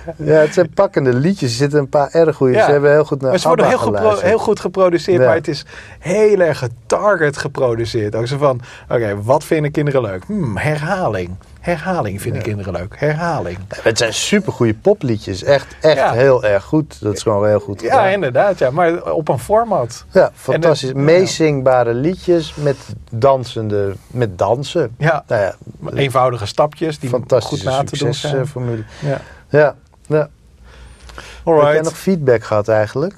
(laughs) ja, het zijn pakkende liedjes. Er zitten een paar erg goede. Ja. Ze hebben heel goed naar Maar ze worden heel, gepro- heel goed geproduceerd, Ja. maar het is heel erg getarget geproduceerd. Ook zo van, oké, wat vinden kinderen leuk? Hmm, herhaling. Herhaling vinden Ja. kinderen leuk. Herhaling. Het zijn supergoeie popliedjes. Echt, echt heel erg goed. Dat is gewoon heel goed Ja, inderdaad. Ja, maar op een format. Ja, fantastisch. Eh, Meezingbare liedjes met dansende, met dansen. Ja, Nou ja, eenvoudige stapjes die goed na te doen zijn. succesformule. Ja. Ja, ja. Heb jij nog feedback gehad eigenlijk?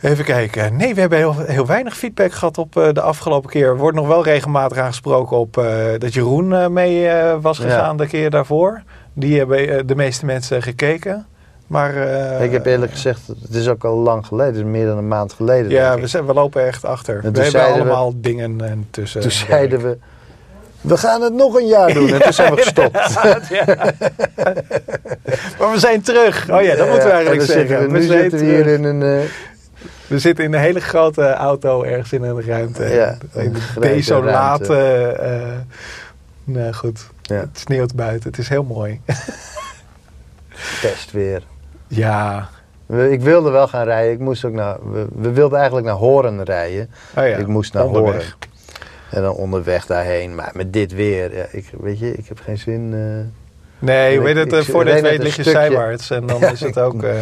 Even kijken. Nee, we hebben heel, heel weinig feedback gehad op eh, de afgelopen keer. Er wordt nog wel regelmatig aangesproken op eh, dat Jeroen eh, mee was Ja. gegaan de keer daarvoor. Die hebben de meeste mensen gekeken. Maar, ik heb eerlijk gezegd, het is ook al lang geleden. Het is meer dan een maand geleden. Ja, we, zijn, we lopen echt achter. We hebben we- allemaal dingen en tussen. Toen zeiden we, we gaan het nog een jaar doen. En toen zijn we (laughs) gestopt. (laughs) Maar we zijn terug. Oh ja, dat moeten we en eigenlijk zeggen. We, We, nu zijn zitten hier in een... eh, we zitten in een hele grote auto ergens in een ruimte. Ja, in een desolate... eh nou goed, Ja. het sneeuwt buiten. Het is heel mooi. (laughs) testweer. ja, We- Ik wilde wel gaan rijden. Ik moest ook naar, we, we wilden eigenlijk naar Horen rijden. oh ja. ik moest naar onderweg. Horen. En dan onderweg daarheen. Maar met dit weer, ja, ik, weet je, ik heb geen zin. eh. Nee, weet het, ik eh, voor dit weet lig je zijwaarts. En dan (laughs) Ja, is het ook... eh,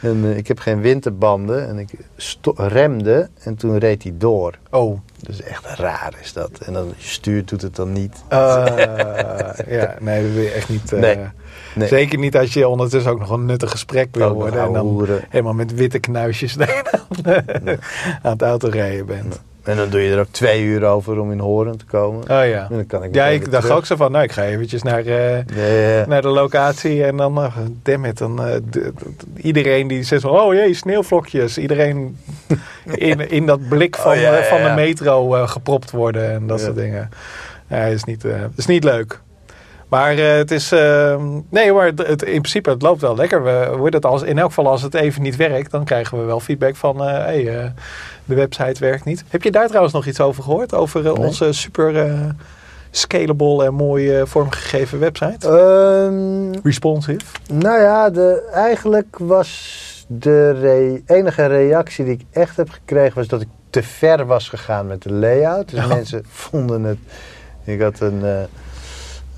En ik heb geen winterbanden en ik remde en toen reed hij door. Oh. Dus echt raar is dat. En dan stuurt doet het dan niet. Eh, (laughs) ja, nee, dat wil je echt niet. Nee, nee. Zeker niet als je ondertussen ook nog een nuttig gesprek wil worden. En dan hoeren. helemaal met witte knuisjes (laughs) aan het autorijden bent. En dan doe je er ook twee uur over om in Horen te komen. Oh ja. En dan kan ik Ja, ik dacht terug. ook zo van, nou, ik ga eventjes naar, eh, naar de locatie en dan, uh, damn it, dan eh, iedereen die zegt van, oh jee, sneeuwvlokjes. Iedereen (laughs) in, in dat blik van, Oh, ja, van ja, ja. de metro gepropt worden en dat soort dingen. Ja, is niet, is niet leuk. Maar eh, het is, nee maar het, het- in principe, het loopt wel lekker. We, hoe het als, in elk geval als het even niet werkt, dan krijgen we wel feedback van, eh hey, eh, de website werkt niet. Heb je daar trouwens nog iets over gehoord? Over Nee. onze super scalable en mooi vormgegeven website? Ehm, Responsive. nou ja, de, eigenlijk was de re- enige reactie die ik echt heb gekregen... was dat ik te ver was gegaan met de layout. Dus Ja. mensen vonden het... Ik had een...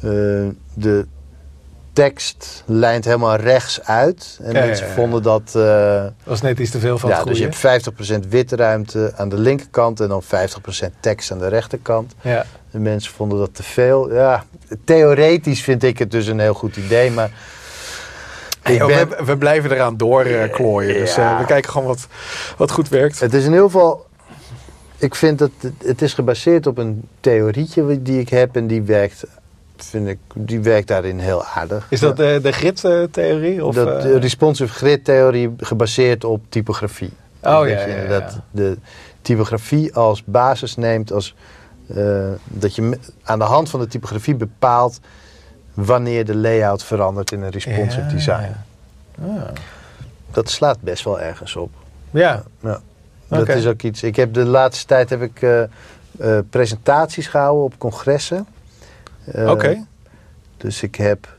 eh, de tekst lijnt helemaal rechts uit. En Ja, mensen ja. vonden dat... Dat was net iets te veel van ja, het dus goede. je hebt 50% witte ruimte aan de linkerkant... en dan 50% tekst aan de rechterkant. ja. De mensen vonden dat te veel. Ja, theoretisch vind ik het dus een heel goed idee, maar... Hey, ben- we, we blijven eraan doorklooien. dus eh, we kijken gewoon wat, wat goed werkt. Het is in ieder geval... Ik vind dat het, het is gebaseerd op een theorietje die ik heb en die werkt, vind ik, die werkt daarin heel aardig. Is dat de, de grid-theorie? Of, dat, eh, de responsive grid theorie gebaseerd op typografie. Oh, dat ja, ja, ja. inderdaad de typografie als basis neemt, als, eh, dat je aan de hand van de typografie bepaalt wanneer de layout verandert in een responsive Ja, design. Ah. Dat slaat best wel ergens op. Ja, Ja. Dat is ook iets. Ik heb de laatste tijd heb ik eh, eh, presentaties gehouden op congressen. Eh, oké. Dus ik heb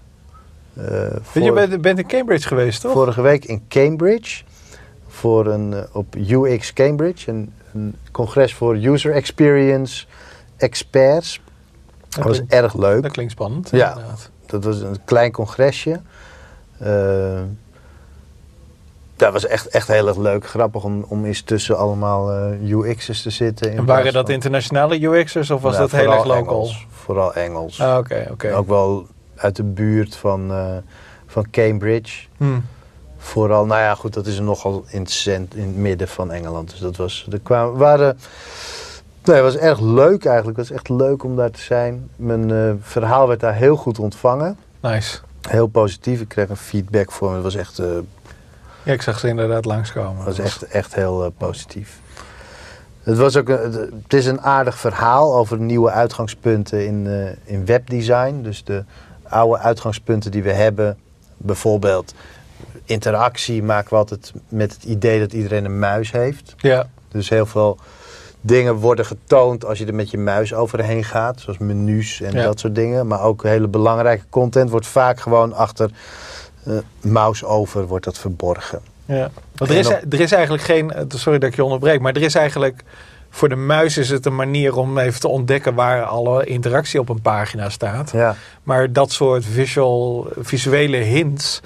eh, Je bent, bent in Cambridge geweest, toch? vorige week in Cambridge voor een eh, op UX Cambridge, een, een congres voor user experience experts. Dat was klinkt- erg leuk. Dat klinkt spannend. Ja. inderdaad. Dat was een klein congresje. Eh, dat was echt, echt heel erg leuk. Grappig om, om eens tussen allemaal eh, UX'ers te zitten. in En waren dat internationale UX'ers of was Nou, dat heel erg local? Engels. Vooral Engels. Ah, Oké, oké. Ook wel uit de buurt van, eh, van Cambridge. Hm. Vooral, nou ja, goed, dat is nogal in het, cent, in het midden van Engeland. Dus dat was, er kwamen, waren, nee, het was erg leuk eigenlijk. Het was echt leuk om daar te zijn. Mijn eh, verhaal werd daar heel goed ontvangen. Nice. Heel positief. Ik kreeg een feedback voor me. Het was echt, Ja, ik zag ze inderdaad langskomen. het was echt, echt heel eh, positief. Het, was ook een, het is een aardig verhaal over nieuwe uitgangspunten in, eh, in webdesign. Dus de oude uitgangspunten die we hebben, bijvoorbeeld interactie, maken we altijd met het idee dat iedereen een muis heeft. Ja, Dus heel veel dingen worden getoond als je er met je muis overheen gaat, zoals menus en Ja. dat soort dingen. Maar ook hele belangrijke content wordt vaak gewoon achter eh mouse over wordt dat verborgen. ja. Want er is, er is eigenlijk geen... eh, Sorry dat ik je onderbreek, maar er is eigenlijk... Voor de muis is het een manier om even te ontdekken waar alle interactie op een pagina staat. Ja. Maar dat soort visual, visuele hints,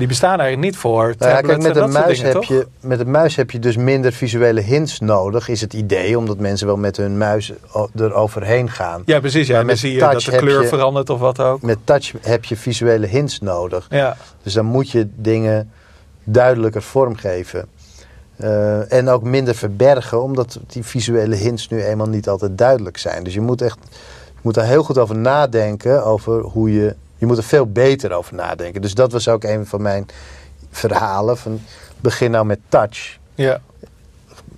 die bestaan eigenlijk niet voor Nou ja, kijk, met en een, muis dingen, heb toch? je, met een muis heb je dus minder visuele hints nodig, is het idee. Omdat mensen wel met hun muis eroverheen gaan. Ja, precies. Ja. En dan zie je dat de kleur je- verandert of wat ook. Met touch heb je visuele hints nodig. Ja, Dus dan moet je dingen duidelijker vormgeven. Eh, en ook minder verbergen, omdat die visuele hints nu eenmaal niet altijd duidelijk zijn. Dus je moet echt je moet daar heel goed over nadenken, over hoe je... Je moet er veel beter over nadenken. Dus dat was ook een van mijn verhalen. Van, begin nou met touch. ja,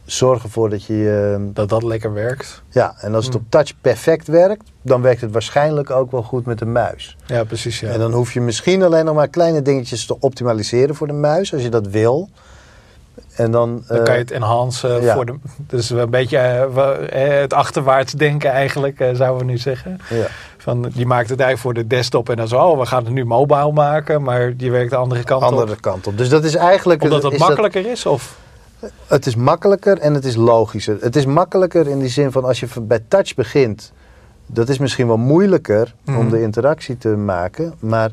Zorg ervoor dat je... eh, dat dat lekker werkt. ja, en als het Hmm. op touch perfect werkt, dan werkt het waarschijnlijk ook wel goed met de muis. Ja, precies. Ja. En dan hoef je misschien alleen nog maar kleine dingetjes te optimaliseren voor de muis, als je dat wil. En dan, Dan eh, kan je het enhancen ja. voor de. Dus een beetje eh, eh, het achterwaarts denken, eigenlijk, eh, zouden we nu zeggen. ja. Van, je maakt het eigenlijk voor de desktop en dan zo, oh, we gaan het nu mobile maken, maar je werkt de andere kant andere op. kant op. Dus dat is eigenlijk. Omdat het is makkelijker is? Of? het is makkelijker en het is logischer. Het is makkelijker in die zin van als je bij touch begint. Dat is misschien wel moeilijker om Mhm. de interactie te maken. Maar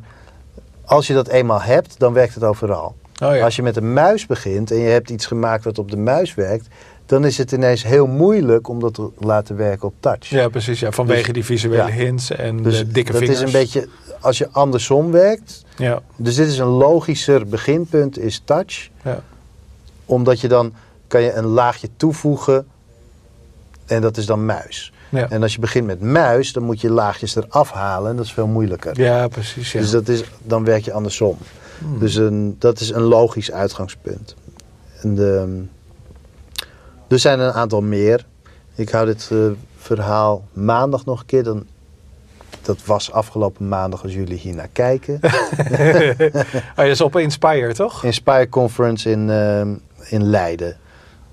als je dat eenmaal hebt, dan werkt het overal. Oh ja. Als je met een muis begint en je hebt iets gemaakt wat op de muis werkt, dan is het ineens heel moeilijk om dat te laten werken op touch. ja, precies. Ja. Vanwege Dus- die visuele ja. hints en Dus de dikke dat vingers. is een beetje, als je andersom werkt, Ja, dus dit is een logischer beginpunt, is touch. ja. Omdat je dan, kan je een laagje toevoegen en dat is dan muis. Ja. En als je begint met muis, dan moet je laagjes eraf halen en dat is veel moeilijker. ja, precies. Ja. Dus dat is, dan werk je andersom. Hmm. Dus een, dat is een logisch uitgangspunt. En de, er zijn een aantal meer. Ik hou dit eh, verhaal maandag nog een keer. Dan, dat was afgelopen maandag als jullie hier naar kijken. (laughs) (laughs) oh, je is op Inspire, toch? Inspire Conference in, eh, in Leiden.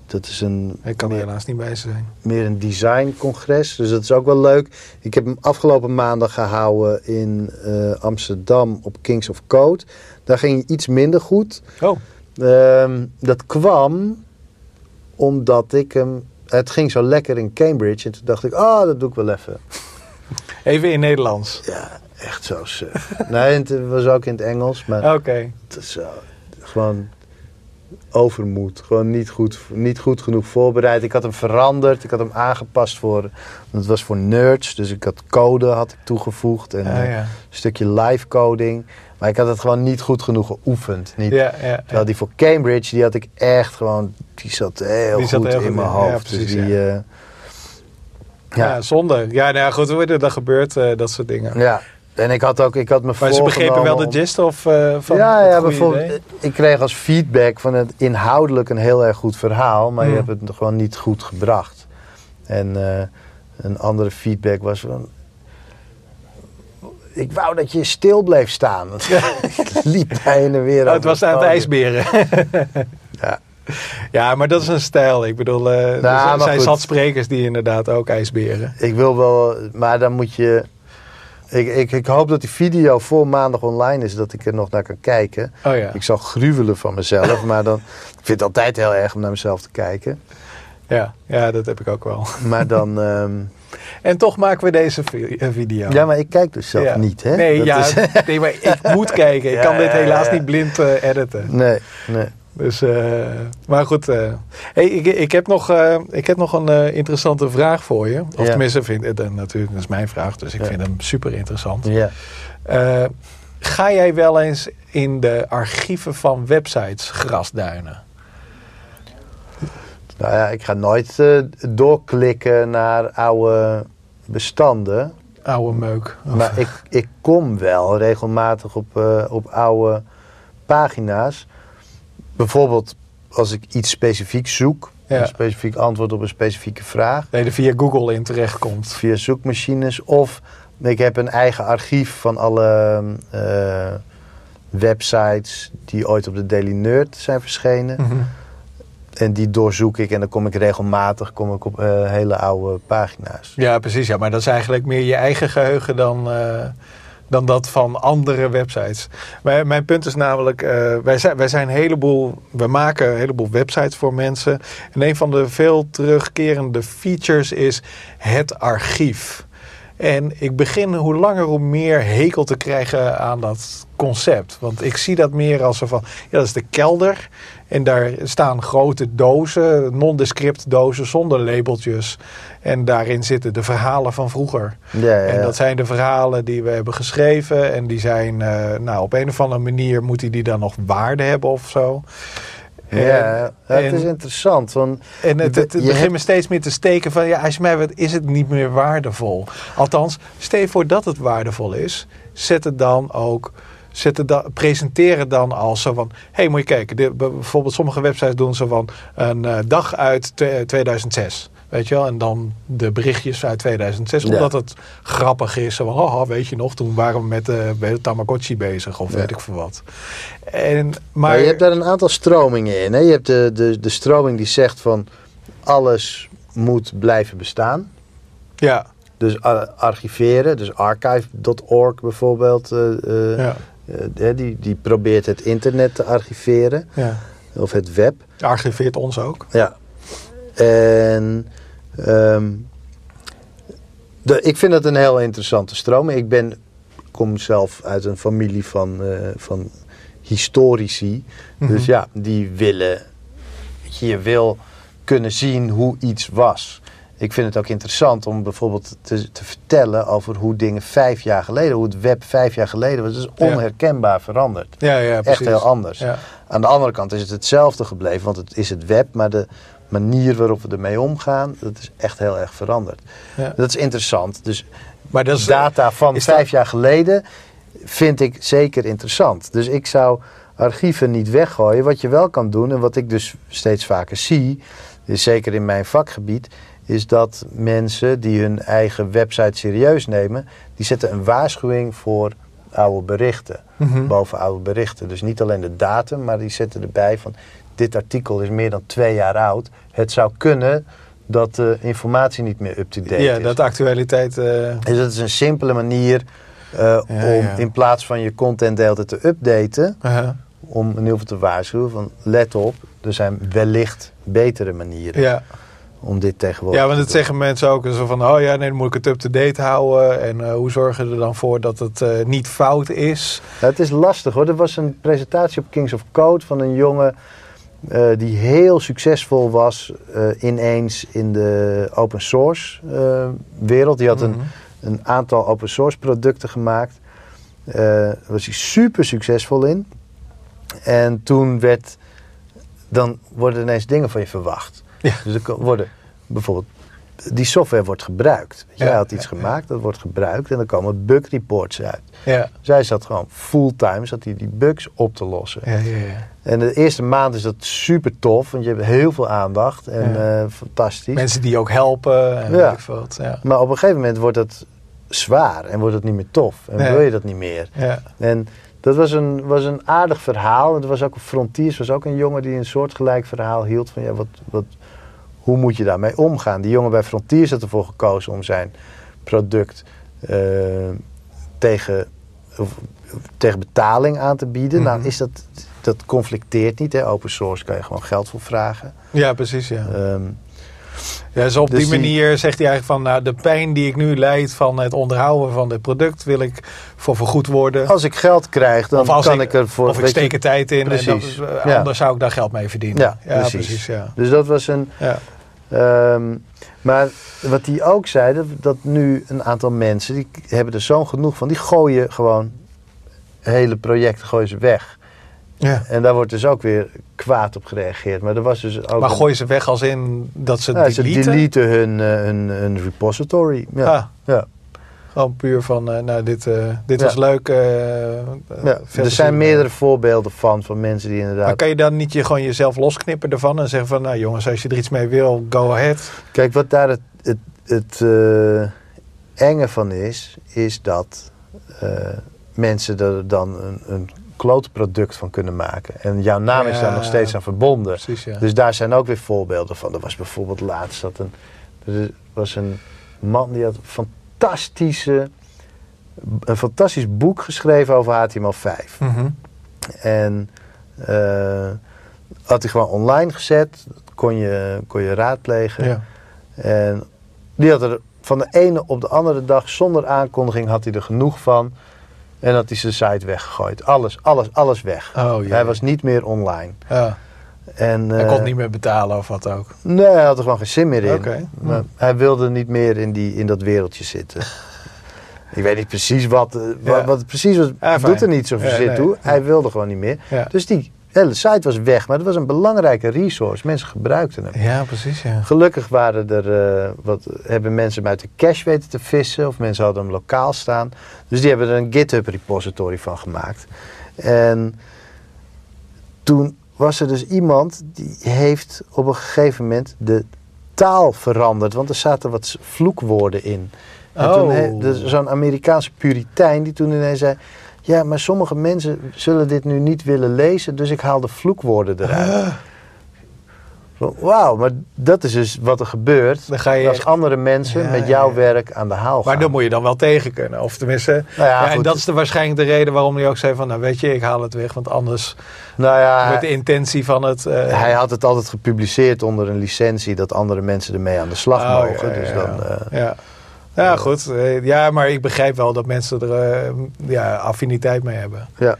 Dat is een, Ik kan er meer, helaas niet bij zijn. meer een designcongres. Dus dat is ook wel leuk. Ik heb hem afgelopen maandag gehouden in eh, Amsterdam op Kings of Code. Daar ging het iets minder goed. Oh, Ehm, dat kwam omdat ik hem. Het ging zo lekker in Cambridge. En toen dacht ik, oh, dat doe ik wel even. (laughs) even in Nederlands. Ja, echt zo suf. nee, het was ook in het Engels. Maar Oké. het is zo, gewoon overmoed. Gewoon niet goed, niet goed genoeg voorbereid. Ik had hem veranderd. Ik had hem aangepast voor... Want het was voor nerds. Dus ik had code had ik toegevoegd. En Ah, eh, ja. een stukje live coding. Maar ik had het gewoon niet goed genoeg geoefend. Niet, Ja, ja, ja. Terwijl die voor Cambridge, die had ik echt gewoon, die zat heel Die goed zat heel in goed mijn in, hoofd. precies, dus die, ja. ja. Zonde. Ja, nou goed, dat gebeurt, eh, dat soort dingen. ja. En ik had ook, ik had me Maar ze begrepen wel de gist of uh, van ja, het ja, bijvoorbeeld, idee? ik kreeg als feedback van het inhoudelijk een heel erg goed verhaal, maar je Hmm. hebt het gewoon niet goed gebracht. En eh, een andere feedback was van, ik wou dat je stil bleef staan. (laughs) ik liep heen en weer. Oh, het was aan het ijsberen. (laughs) Ja. ja, maar dat is een stijl. Ik bedoel, eh, er maar zijn- zat sprekers die inderdaad ook ijsberen. Ik wil wel, maar dan moet je. Ik, ik, ik hoop dat die video voor maandag online is, dat ik er nog naar kan kijken. Oh ja. Ik zal gruwelen van mezelf, maar dan. (laughs) Ik vind het altijd heel erg om naar mezelf te kijken. Ja, ja, dat heb ik ook wel. (laughs) Maar dan. ehm, En toch maken we deze eh, video. ja, maar ik kijk dus zelf Ja. niet, hè? Nee, Dat ja, is- nee, maar ik (laughs) moet kijken. Ik Ja, kan dit helaas niet blind eh, editen. nee, nee. Dus, eh, maar goed. eh, hey, ik, ik, heb nog, eh, ik heb nog een interessante vraag voor je. Of Ja. tenminste, vind, natuurlijk, dat is mijn vraag. Dus ik Ja. vind hem super interessant. Ja. Ga jij wel eens in de archieven van websites grasduinen? Nou ja, ik ga nooit doorklikken naar oude bestanden. Oude meuk. Of- Maar ik, ik kom wel regelmatig op, op oude pagina's. Bijvoorbeeld als ik iets specifiek zoek. Ja. Een specifiek antwoord op een specifieke vraag. Nee, er via Google in terechtkomt. Via zoekmachines. Of ik heb een eigen archief van alle eh, websites die ooit op de Daily Nerd zijn verschenen. Mhm. En die doorzoek ik en dan kom ik regelmatig kom ik op eh, hele oude pagina's. Ja, precies. Ja, maar dat is eigenlijk meer je eigen geheugen dan, eh, dan dat van andere websites. Mijn, punt is namelijk, eh, wij, zijn, wij zijn een heleboel, we maken een heleboel websites voor mensen. En een van de veel terugkerende features is het archief. En ik begin hoe langer hoe meer hekel te krijgen aan dat concept. Want ik zie dat meer als zo van, ja, dat is de kelder. En daar staan grote dozen, nondescript dozen zonder labeltjes. En daarin zitten de verhalen van vroeger. Ja, ja, En dat zijn de verhalen die we hebben geschreven. En die zijn, eh, nou, op een of andere manier moeten die dan nog waarde hebben of zo. Ja, En- ja, het en- is interessant. Want en het, het, begint hebt- me steeds meer te steken van... ja, als je mij wat is het niet meer waardevol. Althans, stel je voor dat het waardevol is... zet het dan ook... Dan, presenteer het dan als zo van... hé, hey, moet je kijken. De, bijvoorbeeld sommige websites doen zo van... een eh, dag uit twe- 2006. Weet je wel? En dan de berichtjes uit 2006. Ja. Omdat het grappig is. Zo van, haha, weet je nog, toen waren we met de, Tamagotchi bezig. Of Ja. weet ik veel wat. En, maar, Maar je hebt daar een aantal stromingen in. Hè? Je hebt de, de, de stroming die zegt van alles moet blijven bestaan. ja, Dus ar- archiveren, dus archive.org bijvoorbeeld, eh, eh, ja, eh, die, die probeert het internet te archiveren. ja. Of het web. Archiveert ons ook. Ja. En ehm, de, ik vind dat een heel interessante stroming. Ik ben kom zelf uit een familie van, eh, van historici. Mhm. Dus ja, die willen, je wil kunnen zien hoe iets was. Ik vind het ook interessant om bijvoorbeeld te, te vertellen over hoe dingen vijf jaar geleden, hoe het web vijf jaar geleden was. Het is onherkenbaar veranderd. Ja, ja, Echt precies. heel anders. Ja. Aan de andere kant is het hetzelfde gebleven, want het is het web, maar de manier waarop we ermee omgaan, dat is echt heel erg veranderd. Ja. Dat is interessant. Dus Maar dat is, data van is dat- vijf jaar geleden vind ik zeker interessant. Dus ik zou archieven niet weggooien. Wat je wel kan doen, en wat ik dus steeds vaker zie, is zeker in mijn vakgebied, is dat mensen die hun eigen website serieus nemen, die zetten een waarschuwing voor oude berichten. Mhm. Boven oude berichten. Dus niet alleen de datum, maar die zetten erbij van dit artikel is meer dan twee jaar oud. Het zou kunnen dat de informatie niet meer up-to-date ja, is. dat de actualiteit... eh, Dus dat is een simpele manier eh, om ja. in plaats van je content de hele tijd te updaten, om in ieder geval te waarschuwen van let op, er zijn wellicht betere manieren ja. Om dit tegenwoordig ja, want dat zeggen mensen ook. Zo van, oh ja, nee, dan moet ik het up-to-date houden. En eh, hoe zorgen we er dan voor dat het eh, niet fout is? Nou, het is lastig hoor. Er was een presentatie op Kings of Code van een jongen eh, die heel succesvol was ineens in de open source wereld. Die had een, Mhm. een aantal open source producten gemaakt. Daar was hij super succesvol in. En toen werd, dan worden ineens dingen van je verwacht. Ja. Dus er worden bijvoorbeeld, die software wordt gebruikt. Ja, Hij had iets ja, gemaakt, dat wordt gebruikt en dan komen bug reports uit. Ja. Zij zat gewoon fulltime, zat hij die bugs op te lossen. Ja, ja, ja. En de eerste maand is dat super tof, want je hebt heel veel aandacht en eh, fantastisch. Mensen die ook helpen en weet ik wat. Maar op een gegeven moment wordt het zwaar en wordt het niet meer tof. En Nee. wil je dat niet meer. Ja. En dat was een, was een aardig verhaal. Er was ook een Frontiers, was ook een jongen die een soortgelijk verhaal hield. Van ja, wat, wat, hoe moet je daarmee omgaan? Die jongen bij Frontiers had ervoor gekozen om zijn product eh, tegen, of, tegen betaling aan te bieden. Mhm. Nou, is dat, dat conflicteert niet. Hè? Open source kan je gewoon geld voor vragen. ja, precies. Ja. Ehm, Ja, dus op Dus die die- manier zegt hij eigenlijk van, nou, de pijn die ik nu leid van het onderhouden van dit product wil ik voor vergoed worden. als ik geld krijg, dan kan ik, ik, ervoor... of ik steek er tijd in Precies. en dat, Ja. anders zou ik daar geld mee verdienen. Ja, precies. ja. Dus dat was een... Ja. Ehm, maar wat hij ook zei, dat, nu een aantal mensen, die hebben er zo'n genoeg van, die gooien gewoon hele projecten gooien ze weg. Ja. En daar wordt dus ook weer kwaad op gereageerd. Maar er was dus ook... Maar een- gooi ze weg als in dat ze Ja, ze deleten? deleten hun, eh, hun, hun repository. Ja. Ah, ja. Gewoon puur van, eh, nou, dit, eh, dit Ja. was leuk. eh, Ja. Er zijn meerdere voorbeelden van, van mensen die inderdaad... Maar kan je dan niet je, gewoon jezelf losknippen ervan en zeggen van, nou jongens, als je er iets mee wil, go ahead. Kijk, wat daar het, het, het enge van is, is dat mensen er dan een, een kloot product van kunnen maken. En jouw naam is daar nog steeds aan verbonden. Precies, ja. Dus daar zijn ook weer voorbeelden van. Er was bijvoorbeeld laatst dat een, er was een man die had een fantastische, een fantastisch boek geschreven over HTML5. Mhm. En eh, had hij gewoon online gezet, kon je, kon je raadplegen. ja. En die had er van de ene op de andere dag, zonder aankondiging, had hij er genoeg van. En had hij zijn site weggegooid. Alles, alles, alles weg. Oh. Hij was niet meer online. Ja. En, Hij eh, kon niet meer betalen of wat ook. Nee, hij had er gewoon geen zin meer in. Oké. Maar Hm. hij wilde niet meer in, die, in dat wereldje zitten. (laughs) Ik weet niet precies wat, eh, wat, precies was. Ja, doet er niet zoveel Ja, zin nee. toe. Hij wilde gewoon niet meer. Dus die hele site was weg. Maar het was een belangrijke resource. Mensen gebruikten hem. Ja, precies, ja. Gelukkig waren er, eh, wat, hebben mensen hem uit de cache weten te vissen. Of mensen hadden hem lokaal staan. Dus die hebben er een GitHub repository van gemaakt. En toen was er dus iemand die heeft op een gegeven moment de taal veranderd. Want er zaten wat vloekwoorden in. En toen Oh. he- dus zo'n Amerikaanse puritein die toen ineens zei... Ja, maar sommige mensen zullen dit nu niet willen lezen, dus ik haal de vloekwoorden eruit. Wauw, maar dat is dus wat er gebeurt Dan ga je als echt- andere mensen Ja, met jouw ja. werk aan de haal gaan. Maar dan moet je dan wel tegen kunnen. Of tenminste, Nou ja, en dat is de, waarschijnlijk de reden waarom hij ook zei van, nou weet je, ik haal het weg. Want anders nou ja, wordt de intentie van het... eh, hij had het altijd gepubliceerd onder een licentie dat andere mensen ermee aan de slag oh, mogen. dus dan, ja. eh, ja. Ja, goed. Eh, Ja, maar ik begrijp wel dat mensen er eh, ja, affiniteit mee hebben. Ja.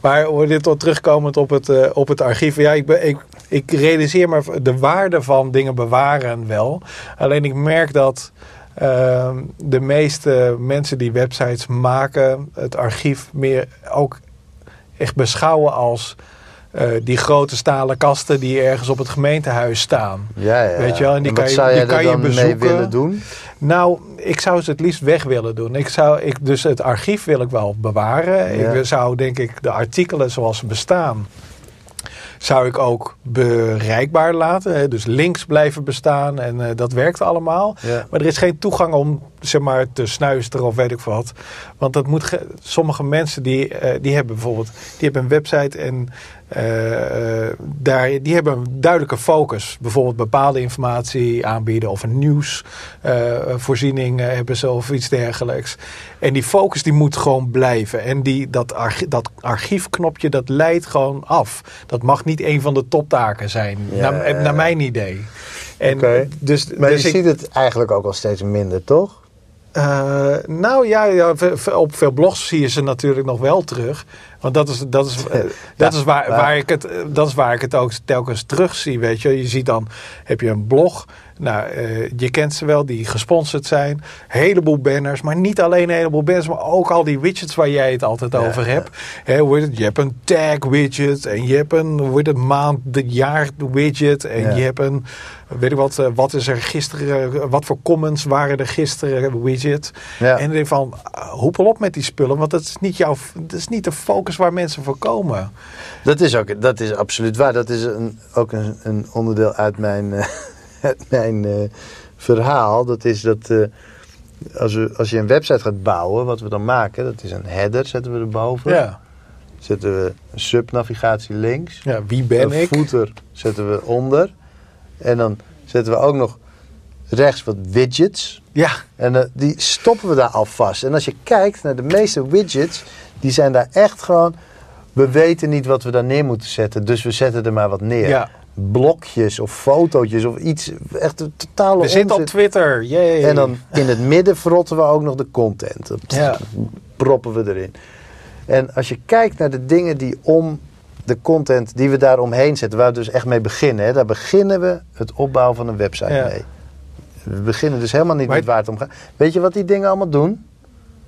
Maar hoor dit tot terugkomend op het, eh, op het archief. Ja, ik, ben, ik, ik realiseer me de waarde van dingen bewaren wel. Alleen ik merk dat ehm, de meeste mensen die websites maken, het archief meer ook echt beschouwen als eh, die grote stalen kasten die ergens op het gemeentehuis staan. Ja, ja. Weet je wel, en die kan je- die kan je dan mee bezoeken. willen doen? Nou, ik zou ze het liefst weg willen doen. Ik zou, ik, dus het archief wil ik wel bewaren. Ja. Ik zou denk ik de artikelen zoals ze bestaan, zou ik ook bereikbaar laten. Hè. Dus links blijven bestaan en eh, dat werkt allemaal. Ja. Maar er is geen toegang om zeg maar, te snuisteren of weet ik wat. Want dat moet ge- sommige mensen die, eh, die hebben bijvoorbeeld die hebben een website en eh, daar, die hebben een duidelijke focus. Bijvoorbeeld bepaalde informatie aanbieden of een nieuwsvoorziening eh, hebben ze of iets dergelijks. En die focus die moet gewoon blijven. En die, dat, archi- dat archiefknopje dat leidt gewoon af. Dat mag niet een van de toptaken zijn, Ja. naar, naar mijn idee. En dus, Maar dus je ik- ziet het eigenlijk ook al steeds minder, toch? Eh, nou ja, op veel blogs zie je ze natuurlijk nog wel terug. Want dat is, dat is, (laughs) eh, dat is, waar, maar- waar ik het, eh, dat is waar ik het ook telkens terug zie. Weet je. je ziet dan, heb je een blog. Nou, je kent ze wel, die gesponsord zijn. Heleboel banners, maar niet alleen een heleboel banners, maar ook al die widgets waar jij het altijd Ja, over hebt. Je hebt een tag widget en je hebt een het, maand, de jaar widget en je hebt een, weet ik wat, eh, wat is er gisteren, eh, wat voor comments waren er gisteren widget. Ja. En denk van, uh, hoepel op met die spullen, want dat is niet jouw, dat is niet de focus waar mensen voor komen. Dat is, ook, dat is absoluut waar. Dat is een, ook een, een onderdeel uit mijn, eh, (laughs) uit mijn eh, verhaal. Dat is dat eh, als, we, als je een website gaat bouwen, wat we dan maken, dat is een header, zetten we erboven. Ja, Zetten we een subnavigatie links. ja wie ben een ik? footer zetten we onder. En dan zetten we ook nog rechts wat widgets. Ja, En eh, die stoppen we daar alvast. En als je kijkt naar de meeste widgets, die zijn daar echt gewoon. We weten niet wat we daar neer moeten zetten, dus we zetten er maar wat neer. Ja. Blokjes of fotootjes of iets. Echt een totale we zitten op. Twitter, yay. En dan in het midden verrotten we ook nog de content. Dat Ja. proppen we erin. En als je kijkt naar de dingen die om de content die we daar omheen zetten, waar we dus echt mee beginnen, hè, daar beginnen we het opbouwen van een website Ja. mee. We beginnen dus helemaal niet Maar- met waar het om gaat. Weet je wat die dingen allemaal doen?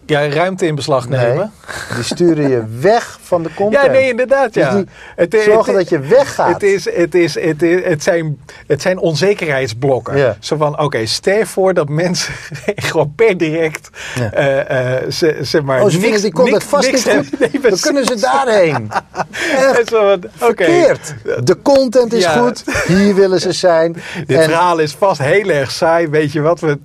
Ja, ruimte in beslag nemen. Die sturen je weg van de content. Ja, nee, inderdaad. Ja. Dus die Het- zorgen het- dat je weggaat. Het, is, het, is, het, is, het, zijn, het zijn onzekerheidsblokken. Ja. Zo van, oké, stel je voor dat mensen (laughs) gewoon per direct, Ja. eh, eh, ze, zeg maar, Oh, ze niks, die content niks- vast niks niet goed. (laughs) Nee, Dan kunnen ze daarheen. (laughs) En Echt zo van, Oké, verkeerd. De content is Ja. goed. Hier willen ze zijn. dit En- verhaal is vast heel erg saai. Weet je wat? We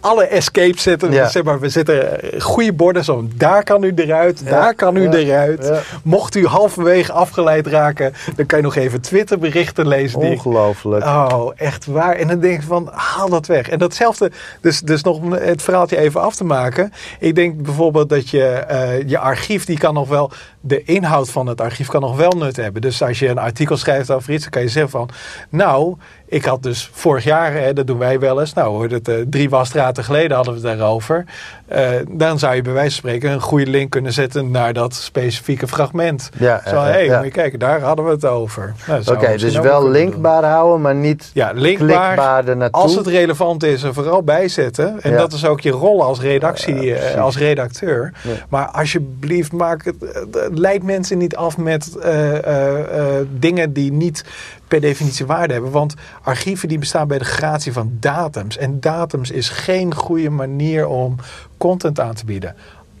alle escapes zetten. Ja. Zeg maar, we zetten eh, borden. Zo, daar kan u eruit. Ja, Daar kan u ja, eruit. ja. Mocht u halverwege afgeleid raken. Dan kan je nog even Twitter berichten lezen. Die, Ongelooflijk. Oh, echt waar. En dan denk ik van, haal dat weg. En datzelfde, dus, dus nog het verhaaltje even af te maken. Ik denk bijvoorbeeld dat je, eh, je archief, die kan nog wel, de inhoud van het archief kan nog wel nut hebben. Dus als je een artikel schrijft over iets, dan kan je zeggen van, nou, ik had dus vorig jaar, hè, dat doen wij wel eens, nou hoor, dat, eh, drie wasstraten geleden hadden we het daarover. Eh, dan zou je bij wijze van spreken een goede link kunnen zetten naar dat specifieke fragment. Ja, Zo, hé, ja. moet je kijken, daar hadden we het over. Nou, Oké, dus wel doen. linkbaar houden, maar niet Ja, linkbaar. klikbaar. Als het relevant is, er vooral bijzetten. En Ja. dat is ook je rol als redactie, Ja, eh, als redacteur. Maar alsjeblieft, maak het, eh, leid mensen niet af met eh, eh, eh, dingen die niet per definitie waarde hebben. Want archieven die bestaan bij de gratie van datums. En datums is geen goede manier om content aan te bieden.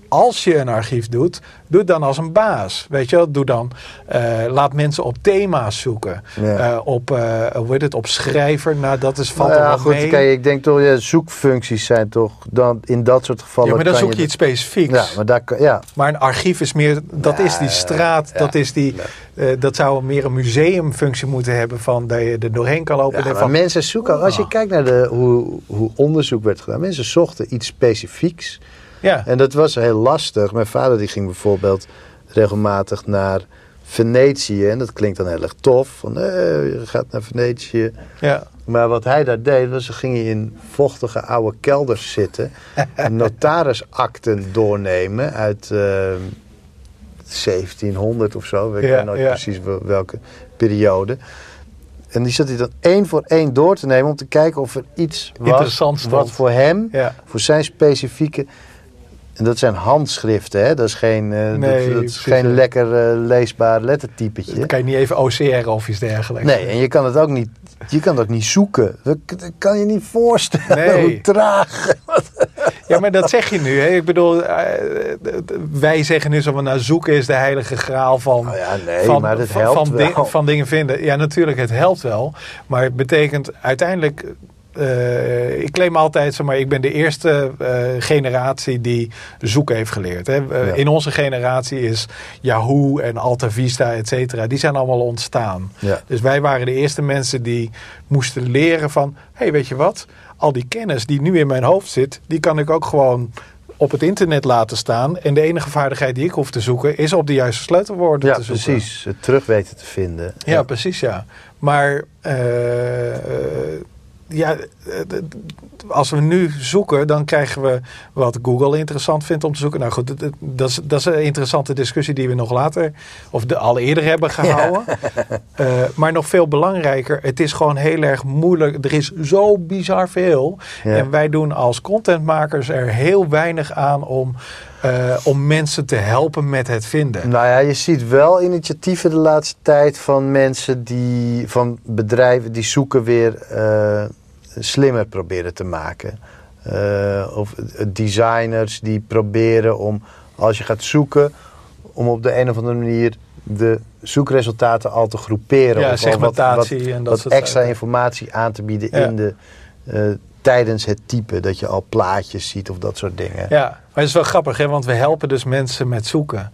Als je een archief doet, doe het dan als een baas. Weet je wel, doe dan, eh, laat mensen op thema's zoeken. Ja. Eh, op, eh, hoe heet het, op schrijver. Nou, dat is, valt Nou ja, wel goed, mee. kijk, ik denk toch, ja, zoekfuncties zijn toch dan in dat soort gevallen. ja, maar dan zoek je iets specifieks. Ja, maar daar ja. Maar een archief is meer, dat Ja, is die straat, dat, is die, dat zou meer een museumfunctie moeten hebben van dat je er doorheen kan lopen. Maar van, mensen zoeken, als je Ah. kijkt naar de, hoe, hoe onderzoek werd gedaan, mensen zochten iets specifieks. Ja, En dat was heel lastig. Mijn vader die ging bijvoorbeeld regelmatig naar Venetië. En dat klinkt dan heel erg tof. Van, eh, je gaat naar Venetië. Ja. Maar wat hij daar deed, was ze gingen in vochtige oude kelders zitten. (laughs) notarisakten doornemen uit eh, 1700 of zo. Ik Ja, weet nooit ja. precies wel- welke periode. En die zat hij dan één voor één door te nemen om te kijken of er iets was wat voor hem, Ja. voor zijn specifieke. En dat zijn handschriften, hè? Dat is geen, eh, dat- Nee, dat, is geen lekker eh, leesbaar lettertypetje. Dan kan je niet even OCR of iets dergelijks. Nee, en je kan het ook niet, je kan het ook niet zoeken. Dat, dat kan je niet voorstellen Nee. hoe traag. (laughs) Ja, maar dat zeg je nu. Hè? Ik bedoel, eh, wij zeggen nu zo van, nou, zoeken is de heilige graal van, Nou ja, nee, van, maar dat van, helpt van, wel. ding- van dingen vinden. Ja, natuurlijk, het helpt wel. Maar het betekent uiteindelijk... eh, ik claim altijd, zeg maar, ik ben de eerste eh, generatie die zoeken heeft geleerd. Hè. Eh, Ja. In onze generatie is Yahoo en Alta Vista, et cetera, die zijn allemaal ontstaan. Ja. Dus wij waren de eerste mensen die moesten leren van... hé, hey, weet je wat? Al die kennis die nu in mijn hoofd zit... die kan ik ook gewoon op het internet laten staan. En de enige vaardigheid die ik hoef te zoeken... is op de juiste sleutelwoorden Ja, te zoeken. precies. Het terug weten te vinden. Ja, precies, ja. Maar ja, eh, als we nu zoeken, dan krijgen we wat Google interessant vindt om te zoeken. Nou goed, dat is, dat is een interessante discussie die we nog later, of de, al eerder hebben gehouden. (laughs) Eh, maar nog veel belangrijker, het is gewoon heel erg moeilijk. Er is zo bizar veel. Ja. En wij doen als contentmakers er heel weinig aan om, eh, om mensen te helpen met het vinden. Nou ja, je ziet wel initiatieven de laatste tijd van mensen die, van bedrijven die zoeken weer eh, slimmer proberen te maken. Eh, of designers die proberen om, als je gaat zoeken, om op de een of andere manier de zoekresultaten al te groeperen. Ja, of wat- wat, en dat wat extra informatie aan te bieden Ja. in de, tijdens het typen. Dat je al plaatjes ziet of dat soort dingen. Ja, maar het is wel grappig, hè? want we helpen dus mensen met zoeken.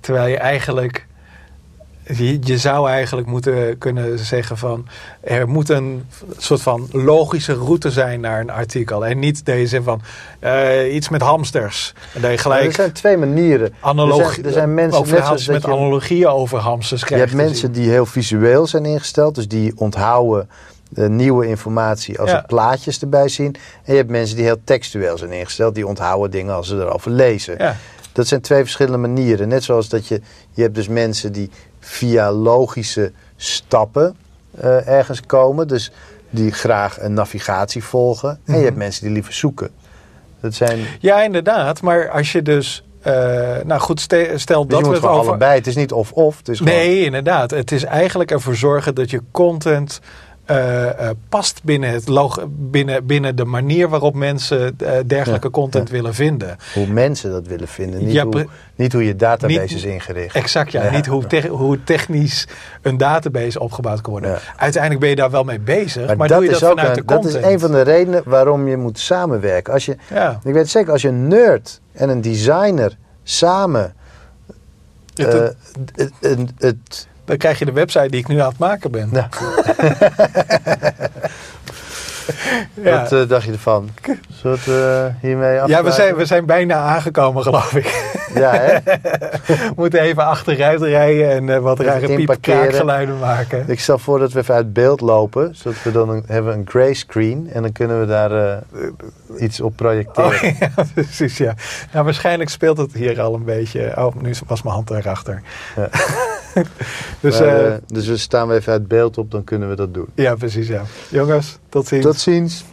Terwijl je eigenlijk, je, je zou eigenlijk moeten kunnen zeggen van, er moet een soort van logische route zijn naar een artikel. En niet deze van eh, iets met hamsters. En dat je gelijk er zijn twee manieren. analogie, er zijn, er zijn mensen net zoals met je- analogieën over hamsters Je krijgt. hebt te mensen zien. die heel visueel zijn ingesteld, dus die onthouden eh, nieuwe informatie als Ja. er plaatjes erbij zien. En je hebt mensen die heel textueel zijn ingesteld, die onthouden dingen als ze erover lezen. Ja, Dat zijn twee verschillende manieren. Net zoals dat je, je hebt dus mensen die via logische stappen eh, ergens komen, dus die graag een navigatie volgen. En Mhm. je hebt mensen die liever zoeken. Dat zijn, ja, inderdaad. Maar als je dus, eh, nou goed, ste- stel dus dat je we het over... allebei. Het is niet of-of. Gewoon- Nee, inderdaad. Het is eigenlijk ervoor zorgen dat je content eh, eh, past binnen, het log binnen, binnen de manier waarop mensen eh, dergelijke Ja, content willen vinden. hoe mensen dat willen vinden. Niet, Ja, hoe, niet hoe je database Niet- is ingericht. Exact, ja. Niet hoe, te- hoe technisch een database opgebouwd kan worden. Uiteindelijk ben je daar wel mee bezig, maar, Maar, doe dat, je dat is ook vanuit een, de dat is een van de redenen waarom je moet samenwerken. Als je, ik weet zeker, als je een nerd en een designer samen Het- het- het, het, het- dan krijg je de website die ik nu aan het maken ben. Ja. (laughs) Wat eh, dacht je ervan? Zullen we eh, hiermee Ja, afsluiten? we zijn, we zijn bijna aangekomen, geloof ik. Ja, hè? (laughs) we moeten even achteruit rijden en eh, wat rare piep inparkeren. kraakgeluiden maken. Ik stel voor dat we even uit beeld lopen. Zodat we dan een, hebben een grayscreen. En dan kunnen we daar iets op projecteren. Oh, (laughs) ja, precies, ja. Nou, waarschijnlijk speelt het hier al een beetje. Oh, nu was mijn hand erachter. Ja. (laughs) dus, Maar, eh, eh, dus we staan we even uit beeld op, dan kunnen we dat doen. ja, precies, ja. Jongens, tot ziens. Tot ziens.